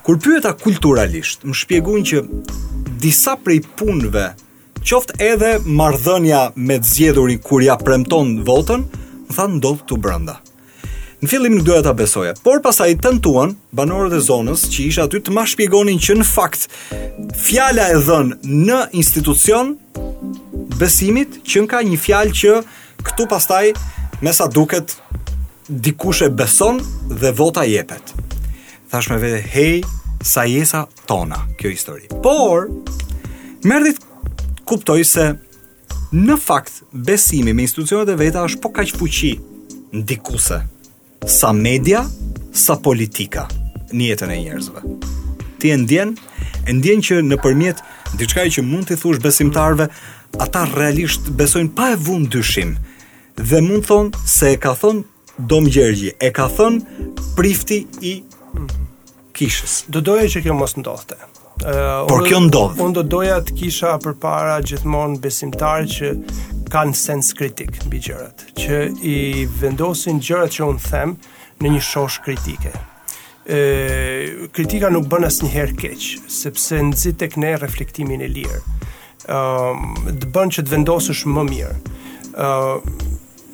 Kur pyeta kulturalisht, më shpjeguan që disa prej punëve Qoftë edhe marrëdhënia me të zgjedhurin kur ja premton votën, më tha ndodh këtu brenda. Në fillim nuk doja ta besoja, por pastaj tentuan banorët e zonës që isha aty të ma shpjegonin që në fakt fjala e dhënë në institucion besimit qenka një fjalë që këtu pastaj me sa duket dikush e beson dhe vota jepet. Thash me vete, hej, sa jesa tona kjo histori. Por Mirditë kuptoj se në fakt besimi me institucionet e veta është po kaq fuqi ndikuese sa media, sa politika në jetën e njerëzve. Ti e ndjen, e ndjen që nëpërmjet diçka që mund t'i thush besimtarëve, ata realisht besojnë pa e vënë dyshim dhe mund thonë se e ka thon Dom Gjergji e ka thën prifti i kishës. Do doja që kjo mos ndodhte. Uh, Por kjo ndodh. Unë do doja të kisha përpara gjithmonë besimtarë që kanë sens kritik mbi gjërat, që i vendosin gjërat që unë them në një shoshë kritike. Ë kritika nuk bën asnjëherë keq, sepse nxit tek ne reflektimin e lirë. Ëm të bën që të vendosësh më mirë. Ë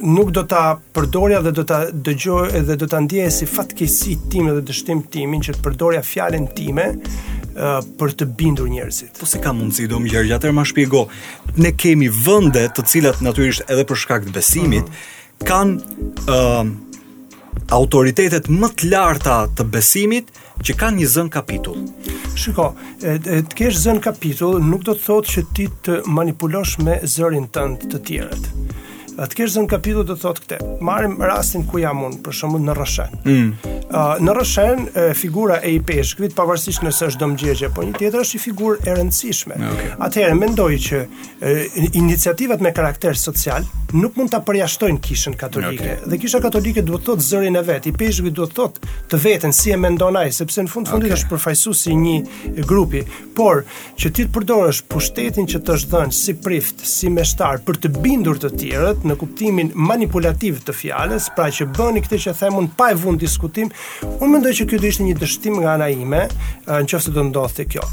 nuk do ta përdorja dhe do ta dëgjoj dhe do ta ndjeja si fatkeqësi time dhe dështim timin që të përdorja fjalën time uh, për të bindur njerëzit. Po si ka mundësi Dom Gjergj atëherë ma shpjego. Ne kemi vende të cilat natyrisht edhe për shkak të besimit uh -huh. kanë uh, autoritetet më të larta të besimit Që kanë një zë në kapitull. Shiko, të kesh zë në kapitull nuk do të thotë që ti të manipulosh me zërin tënd të tjerët. Të kesh zë në kapitull do të thotë këtë. Marrim rastin ku jam unë, për shembull në Rrëshen. Mm. Uh, në Rrëshen figura e ipeshkvit, pavarësisht nëse është Dom Gjergji apo një tjetër, është një figurë e rëndësishme. Okay. Atëherë mendoj që iniciativat me karakter social nuk mund ta përjashtojnë kishën katolike. Okay. Dhe kisha katolike duhet të thotë zërin e vet, ipeshkvi duhet të thotë të veten si e mendon ai, sepse në fund fundit okay. është përfaqësues i një grupi, por që ti të përdorësh pushtetin që të është dhënë si prift, si meshtar për të bindur të tjerët në kuptimin manipulativ të fjalës, pra që bëni këtë që them unë pa e vënë diskutim, Unë mendoj që kjo do ishte një dështim nga ana ime, në qoftë se do ndodhte kjo.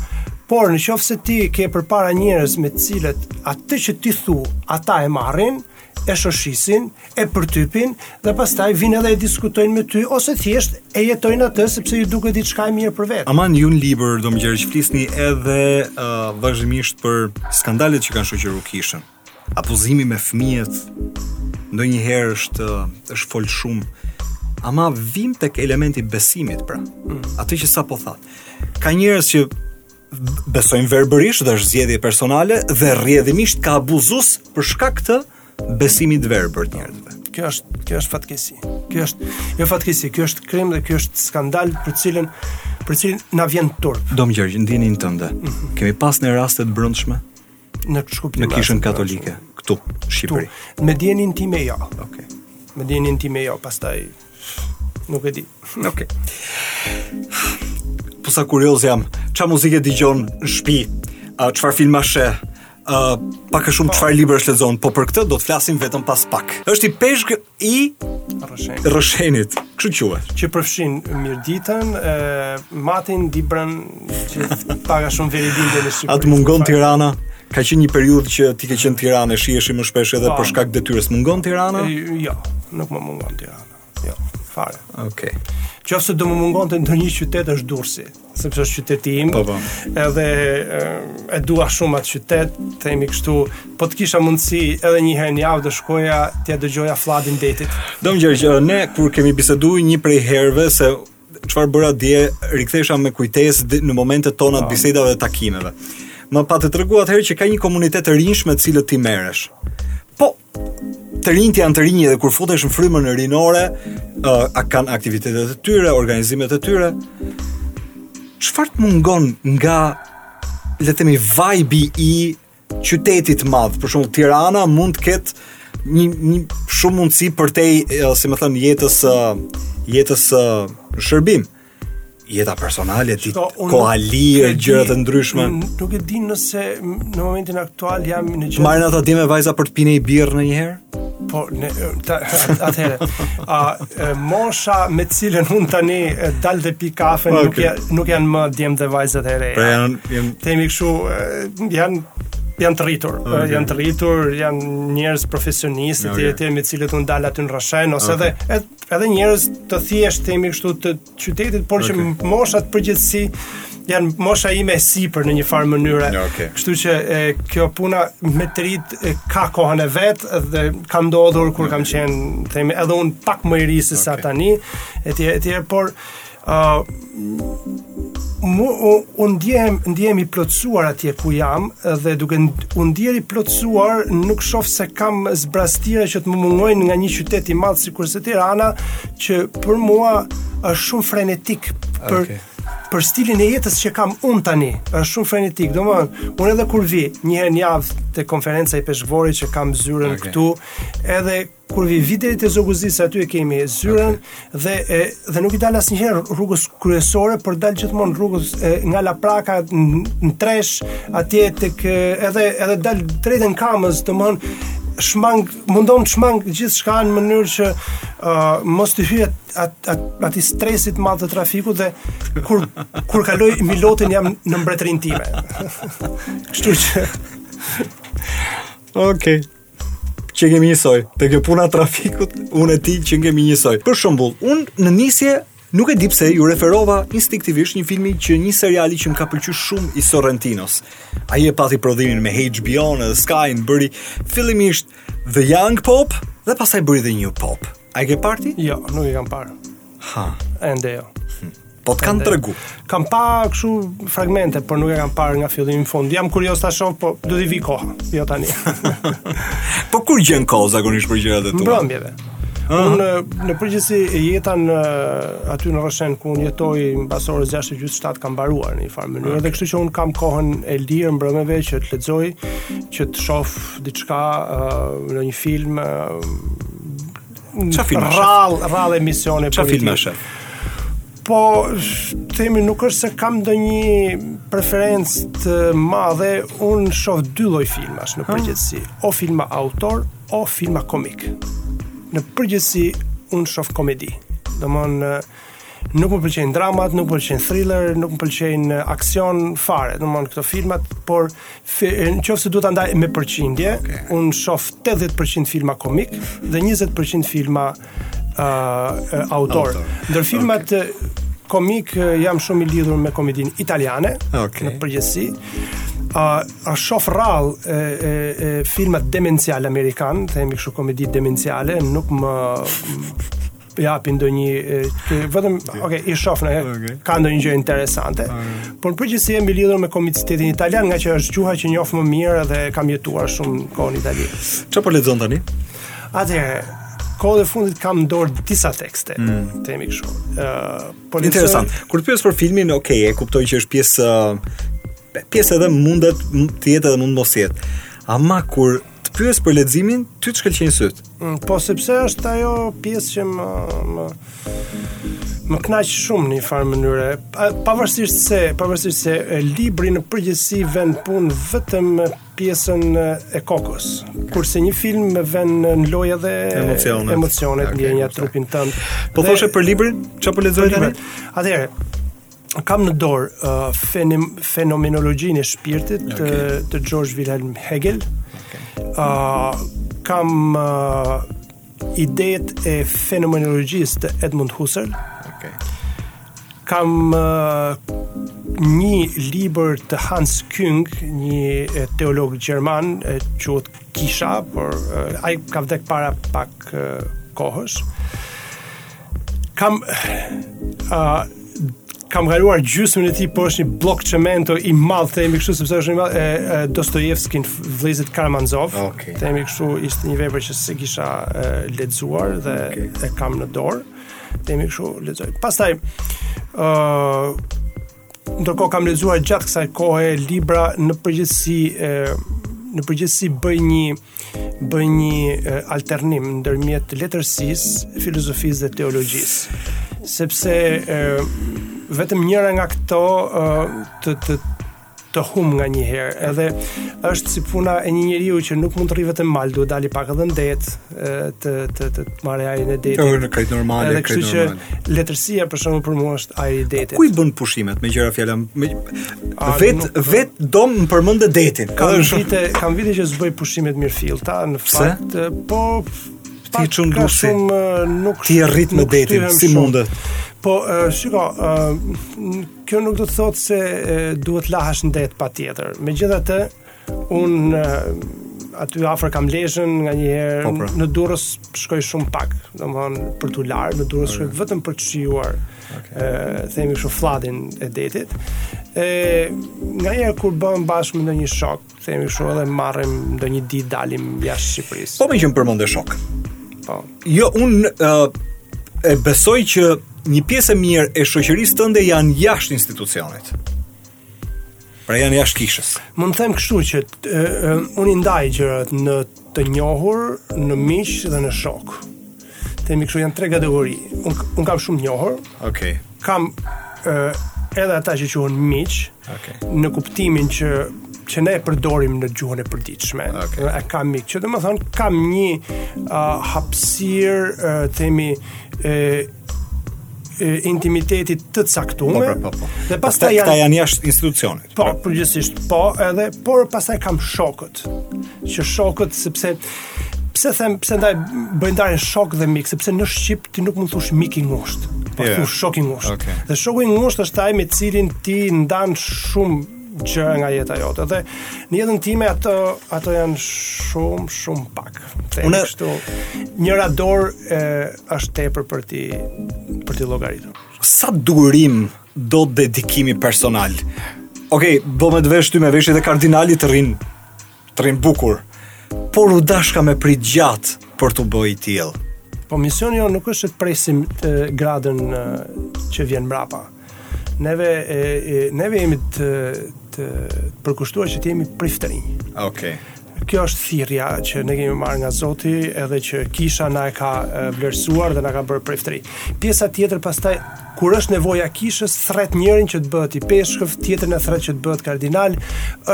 Por në qoftë se ti ke përpara njerëz me të cilët atë që ti thu, ata e marrin, e shoshisin, e përtypin dhe pastaj vijnë edhe e diskutojnë me ty ose thjesht e jetojnë atë sepse u duket diçka e mirë për vetë. Ama ju në libër Dom Gjergj, flisni edhe uh, vazhdimisht për skandalet që kanë shoqëruar kishën. Abuzimi me fëmijët ndonjëherë është është fol shumë. Ama vim tek elementi besimit, pra. Mm. Atë që sapo that. Ka njerëz që besojnë verbërisht dhe është zgjedhje personale dhe rrjedhimisht ka abuzues për shkak të besimit verbër të njerëzve. Kjo është kjo është fatkeqësi. Kjo është jo fatkeqësi, kjo është krim dhe kjo është skandal për cilën për cilin na vjen turp. Dom Gjergj, në dijeninë tënde. Mm -hmm. Kemi pas ne raste të brendshme në në Kishën Katolike këtu në Shqipëri. Me dijeninë time jo. Okej. Okay. Me dijeninë time jo, pastaj nuk e di. Okej. Okay. Po sa kurioz jam, çfarë muzikë dëgjon në shtëpi? Çfarë filma sheh? uh, pak a shumë çfarë libra lexon, po për këtë do të flasim vetëm pas pak. Është ipeshk i Rrëshenit. Rrëshenit, kështu quhet. Që përfshin Mirditën, e Matin, Dibrën, që pak a shumë verilindje në Shqipëri. A të mungon Tirana. Ka qenë një periudhë që ti ke qenë Tiranë, shiheshim më shpesh edhe po. për shkak detyrës. Mungon Tirana? Jo, nuk më mungon Tirana. Jo, fare. Okej. Okay. Qoftë se do më mungonte ndonjë qytet është Durrësi. sepse është qyteti im. Po po. Edhe e dua shumë atë qytet, themi kështu, po të kisha mundësi edhe një herë në javë të shkoja të dëgjoja fladin e detit. Dom Gjergj, ne kur kemi biseduar një prej herëve se çfarë bëra dje, rikthesha me kujtesë në momentet tona të po. bisedave dhe takimeve. Më pate treguar atëherë që ka një komunitet të rinjsh me të cilët ti merresh. Po, të rinjtë janë të rinj edhe kur futesh në frymën rinore, uh, kanë aktivitetet e tyre, organizimet e tyre. Çfarë të mungon nga le të themi vibe i qytetit të madh, për shembull Tirana mund të ketë një një shumë mundësi përtej, si me thënë, jetës jetës shërbim. jeta personale ti koha e lirë, gjëra të ndryshme. Nuk e di nëse në momentin aktual jam në gjë. Marrin ata djem e vajza për të pinë një birrë ndonjëherë? Po, ne ta atëre. A, mosha me të cilën unë tani dal dhe pi kafe okay. nuk ja, nuk janë më djem dhe vajzat e reja. Pra janë janë themi kështu janë janë të rritur, okay. janë të rritur, janë njerëz profesionistë okay. të tjerë me të cilët unë dal aty në Rrëshen ose okay. edhe Edhe njerëz të thjeshtë themi kështu të qytetit, por okay. që moshat në përgjithësi janë mosha ime e sipër në një farë mënyre. Okay. Kështu që e, kjo puna me të rinjtë e, ka kohën e vet dhe ka ndodhur kur kam qenë themi edhe unë pak më i ri se okay. sa tani, etj etj, por Uh, unë ndjehem, ndjehem i plotësuar atje ku jam dhe duke u ndjer i plotësuar nuk shof se kam zbrazëtira që të më mungojnë nga një qytet i madh sikurse Tirana që për mua është shumë frenetik për okay për stilin e jetës që kam unë tani, është shumë frenetik. Domthonë, unë edhe kur vi një herë në javë te Konferenca Ipeshkvore që kam zyrën okay. këtu, edhe kur vij, vij deri te Zogu i Zi se aty e kemi zyrën okay. dhe e, dhe nuk i dal asnjëherë rrugës kryesore por dal gjithmonë rrugës e, nga Lapraka në Tresh atje tek edhe edhe dal drejt në Kamëz domthon shmang mundohem të shmang gjithçka në mënyrë që uh, mos të hy atij at, at, at stresit të madh të trafikut dhe kur kur kaloj Milotin jam në mbretërinë time. Kështu që Okej. Okay. që kemi njësoj. Te kjo puna trafikut, unë e ti qenkemi njësoj. Për shembull, unë në nisje Nuk e di pse iu referova instinktivisht një filmi që një seriali që më ka pëlqyer shumë i Sorrentinos. Ai e pati prodhimin me HBO-n dhe Sky-n, bëri fillimisht The Young Pope dhe pastaj bëri The New Pope. A e ke parë ti? Jo, nuk e kam parë. Ha, ende jo. Hm. Po të kanë tregu. Kam pa kështu fragmente, por nuk e kam parë nga fillimi në fund. Jam kurioz ta shoh, po do të vijë koha, jo tani. po kur gjen kohë zakonisht për gjërat e tua? Mbrëmjeve. Uh -huh. Unë në përgjithësi jeta në aty në Rrëshen ku unë jetoj mbas orës 6:30 ka mbaruar në një farë mënyrë okay. dhe kështu që unë kam kohën e lirë mbrëmjeve që të lexoj, që të shoh diçka ndonjë film çfarë filmi rrall rrall emisione çfarë filmi është po themi nuk është se kam ndonjë preferencë të madhe unë shoh dy lloj filmash në përgjithësi o filma autor o filma komik në përgjithësi unë shoh komedi domthon Nuk më pëlqejnë dramat, nuk më pëlqejnë thriller, nuk më pëlqejnë eh, aksion fare, domthon këto filmat, por nëse duhet ta ndaj me përqindje, okay. unë shoh 80% filma komikë dhe 20% filma ë uh, eh, autor. autor. Ndër filmat okay. Eh, komik jam shumë i lidhur me komedinë italiane okay. në përgjithësi a a shof rrallë e, e, e filmat demencialë amerikanë, themi kështu komedi demenciale, nuk më japin ndonjë gjë vetëm okay, i shoh në okay. ka ndonjë gjë interesante. Okay. Por përgjithësi jam i lidhur me komicitetin italian, nga që është gjuha që njoh më mirë dhe kam jetuar shumë kohë në Itali. Çfarë po lexon tani? Atëherë, kohët e fundit kam në dorë disa tekste, mm. themi kështu. Ë, uh, po interesant. Kur të pyes për filmin, okay, e kuptoj që është pjesë pjesë edhe mundet të jetë edhe mund mos jetë. Ama kur Të pyes për leximin, ty të shkëlqejnë sytë. Mm, po sepse është ajo pjesë që më më më kënaq shumë në një farë mënyre. Pavarësisht se, pavarësisht se libri në përgjithësi vë në punë vetëm pjesën e kokës. Kurse një film më vë në lojë edhe emocionet, emocionet okay, ndjenja trupin tënd. Po thoshe për librin, çfarë po lexon tani? Atëherë, kam në dorë uh, fenomenologjinë e shpirtit okay. të, të Georg Wilhelm Hegel. Okay. Uh, kam uh, idetë e fenomenologjisë të Edmund Husserl. Okay. Kam uh, një libër të Hans Küng, një teolog gjerman, e quhet Kisha, por uh, ai ka vdekur para pak uh, kohësh. Kam a uh, kam kaluar gjysmën e tij po është një bllok çemento i madh themi kështu sepse është një e, e Dostojevskin Vëllezërit Karamazov. Okay. Themi kështu ishte një vepër që s'e kisha lexuar dhe okay. e kam në dorë. Themi kështu lexoj. Pastaj ë uh, Ndërkohë kam lexuar gjatë kësaj kohe libra në përgjithësi e, në përgjithësi bëj një bëj një alternim ndërmjet letërsisë, filozofisë dhe teologjisë. Sepse e, vetëm njëra nga këto e, të të të humb nganjëherë. Edhe është si puna e një njeriu që nuk mund të rrijë vetëm n'mal, duhet dalë pak edhe në det, të të të të marrë ajrin e detit. Është krejt normale, edhe kështu që letërsia për shembull për mua është ajri i detit. Ku i bën pushimet meqë ra fjala? Me... Vet nuk... vetëm më përmende detin. Kam vite, kam vite që s'bëj pushime të mirëfillta, në fakt, po ti çun Durrësi. Nuk ti rrit në detin, si mundet? Po, uh, shiko, uh, kjo nuk do të thotë se uh, duhet lahash në det patjetër. Megjithatë, Un aty afër kam Lezhën nga një herë po, pra. në Durrës shkoj shumë pak, domthonë për t'u larë, në Durrës shkoj vetëm për të shijuar. Okay. Ë themi kështu flladin e detit. Ë nga një herë kur bëhemi bashkë me ndonjë shok, themi kështu edhe marrim ndonjë ditë dalim jashtë Shqipërisë. Po meqë më përmende shok. Po. Jo un uh, e besoj që një pjesë e mirë e shoqërisë tënde janë jashtë institucionit. Pra janë jashtë kishës. Mund të them kështu që unë i ndaj gjërat në të njohur, në miq dhe në shok. Themi kështu janë tre kategori. Un, un kam shumë njohur. Okej. Okay. Kam e, edhe ata që quhen miq. Okej. Okay. Në kuptimin që që ne e përdorim në gjuhën e përditshme. Okay. E kam mik, që domethënë kam një uh, hapësirë uh, themi uh, intimiteti të caktuar. Po, po, po, po. Dhe pastaj janë janë jashtë institucionit. Po, përgjithësisht, po, edhe por pastaj kam shokët. Që shokët sepse pse them pse ndaj bëj ndarjen shok dhe mik, sepse në shqip ti nuk mund të thush mik i ngushtë, po yeah. thush shok i ngushtë. Okay. Dhe shoku i ngushtë është ai me cilin ti ndan shumë gjëra nga jeta jote. Dhe në jetën time ato ato janë shumë shumë pak. Unë kështu njëra dorë e është tepër për t'i për t'i llogaritur. Sa durim do dedikimi personal? Okej, okay, po me të vesh ty me veshjet e kardinalit të rrin Të rrin bukur. Por u dashka me prit gjatë për t'u bë i tillë. Po misioni jo nuk është të presim të gradën që vjen mbrapa. Neve e, e, neve jemi të të përkushtuar që të jemi priftërinj. Okej. Okay. Kjo është thirrja që ne kemi marrë nga Zoti, edhe që kisha na e ka vlerësuar dhe na ka bërë priftërinj. Pjesa tjetër pastaj Kur është nevoja e kishës, thret njërin që të bëhet ipeshkëv, tjetrin e thret që të bëhet kardinal,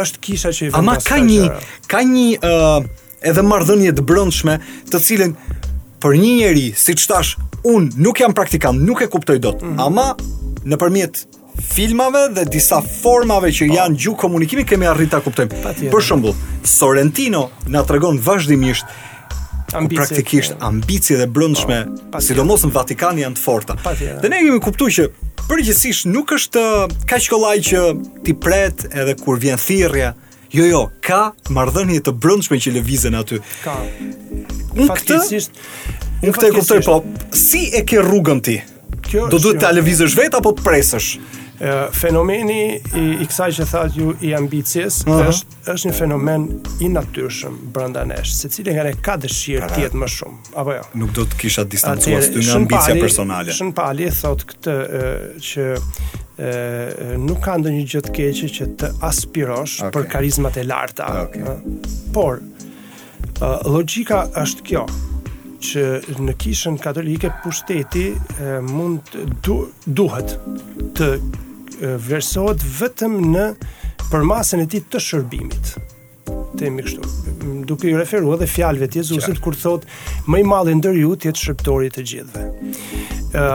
është kisha që i vendos. Ama ka një, ka një uh, edhe marrëdhënie të brendshme, të cilën për një njeri, siç thash, un nuk jam praktikant, nuk e kuptoj dot. Mm -hmm. Ama nëpërmjet filmave dhe disa formave që po. janë gjuhë komunikimi kemi arritur ta kuptojmë. Për shembull, Sorrentino na tregon vazhdimisht Ambicje, praktikisht po. ambicjet e brendshme, po, sidomos në Vatikan janë të forta. Dhe ne kemi kuptu që përgjithësisht nuk është kaq kollaj që ti pret edhe kur vjen thirrja. Jo, jo, ka marrëdhënie të brendshme që lëvizin aty. Ka. Un këtë, un këtë e kuptoj, po, si e ke rrugën ti? Kjo Do duhet të lëvizësh vetë apo të presësh? fenomeni i, i kësaj që thatë ju i ambicjes uh -huh. është është një fenomen i natyrshëm brenda nesh, secili nga ne ka dëshirë të jetë më shumë, apo jo. Nuk do të kisha distancuar ty nga ambicia personale. Shën Pali thotë këtë e, që e, nuk ka ndonjë gjë të keqe që të aspirosh okay. për karizmat e larta. Okay. Por Logjika është kjo që në kishën katolike pushteti mund du, duhet të vlerësohet vetëm në përmasën e tij të shërbimit. Themi kështu, duke iu referuar edhe fjalëve të Jezusit kur thotë më i madhi ndër ju të jetë shërbëtori i të gjithëve. Ë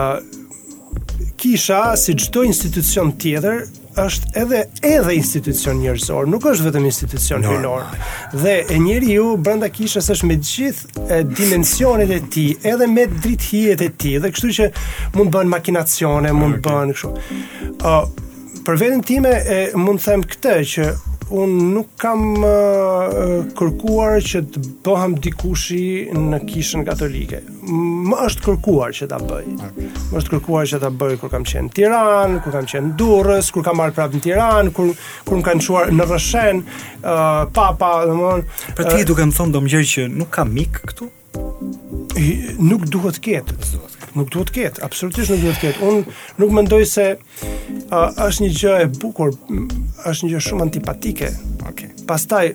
Kisha, si çdo institucion tjetër, është edhe edhe institucion njerëzor, nuk është vetëm institucion hyjnor. Dhe e njeriu brenda kishës është me gjithë dimensionet e tij, edhe me drithijet e tij, dhe kështu që mund të bëhen makinacione, mund të bëhen kështu. Ë uh, për veten time e mund të them këtë që unë nuk kam uh, kërkuar që të bëhem dikushi në kishën katolike. më është kërkuar që ta bëj. Më është kërkuar që ta bëj kur kam qenë në Tiranë, kur kam qenë në Durrës, kur kam marrë prapë në Tiranë, kur kur më kanë çuar në Rrëshen, uh, papa, domethënë. Pra ti uh, duke më thënë Dom Gjergj që nuk ka mik këtu? Nuk duhet të ketë. Nuk duhet të ketë, absolutisht nuk duhet të ketë. Unë nuk mendoj se A, është një gjë e bukur, është një gjë shumë antipatike. Okay. Pastaj,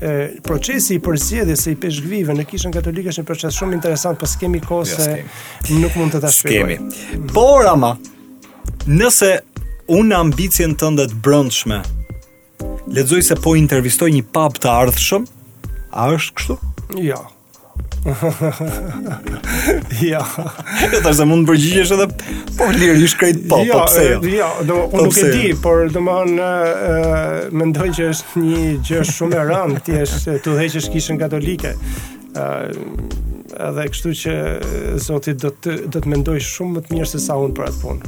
e, procesi i përzgjedhjes së ipeshkvijve në kishën katolike është një proces shumë interesant, po s'kemi kohë se nuk mund të ta shpjegoj. S'kemi. Por ama, nëse unë në ambicien tënde të brendshme lexoj se po intervistoj një papë të ardhshëm, a është kështu? Jo. Ja. Ja. Jo tash mund të përgjigjesh edhe po lirisht krejt po, po pse jo? Jo, do po unë nuk e di, jo? por domethënë ë mendoj që është një gjë shumë e rëndë siç është të udhëheqësh kishën katolike. ë edhe kështu që zoti do të do të mendojë shumë më të mirë se sa unë për atë punë.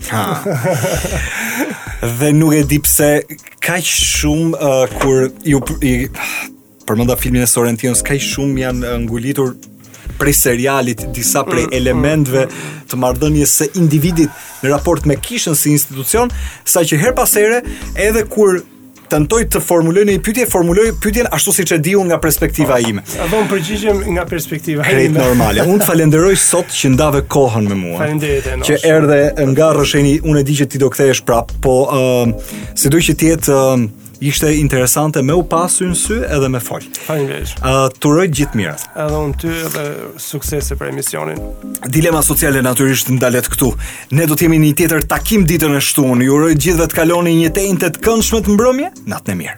Dhe nuk e di pse kaq shumë uh, kur ju i, Përmenda filmin e Sorrentinos, kaq shumë janë ngulitur prej serialit disa prej mm, mm. elementëve të marrëdhënies së individit në raport me kishën si institucion, saqë herë pas here edhe kur tentoj të formuloj një pyetje, formuloj pyetjen ashtu siç e di unë nga perspektiva po. ime. A do të përgjigjem nga perspektiva ime? Krejt normale. Unë të falenderoj sot që ndave kohën me mua. Faleminderit Enos. Që erdhe nga Rrësheni, unë e di që ti do kthehesh prapë, po ë uh, sido që të jetë uh, Ishte interesante me u pa sy në sy edhe me fol. Faleminderit. Ë uh, t'uroj gjithë t'mirat. Edhe unë ty edhe suksese për emisionin. Dilema sociale natyrisht ndalet këtu. Ne do të jemi në një tjetër takim ditën e shtunë. Ju uroj gjithëve të kaloni një vijim të këndshëm të mbrëmjes. Natën e mirë.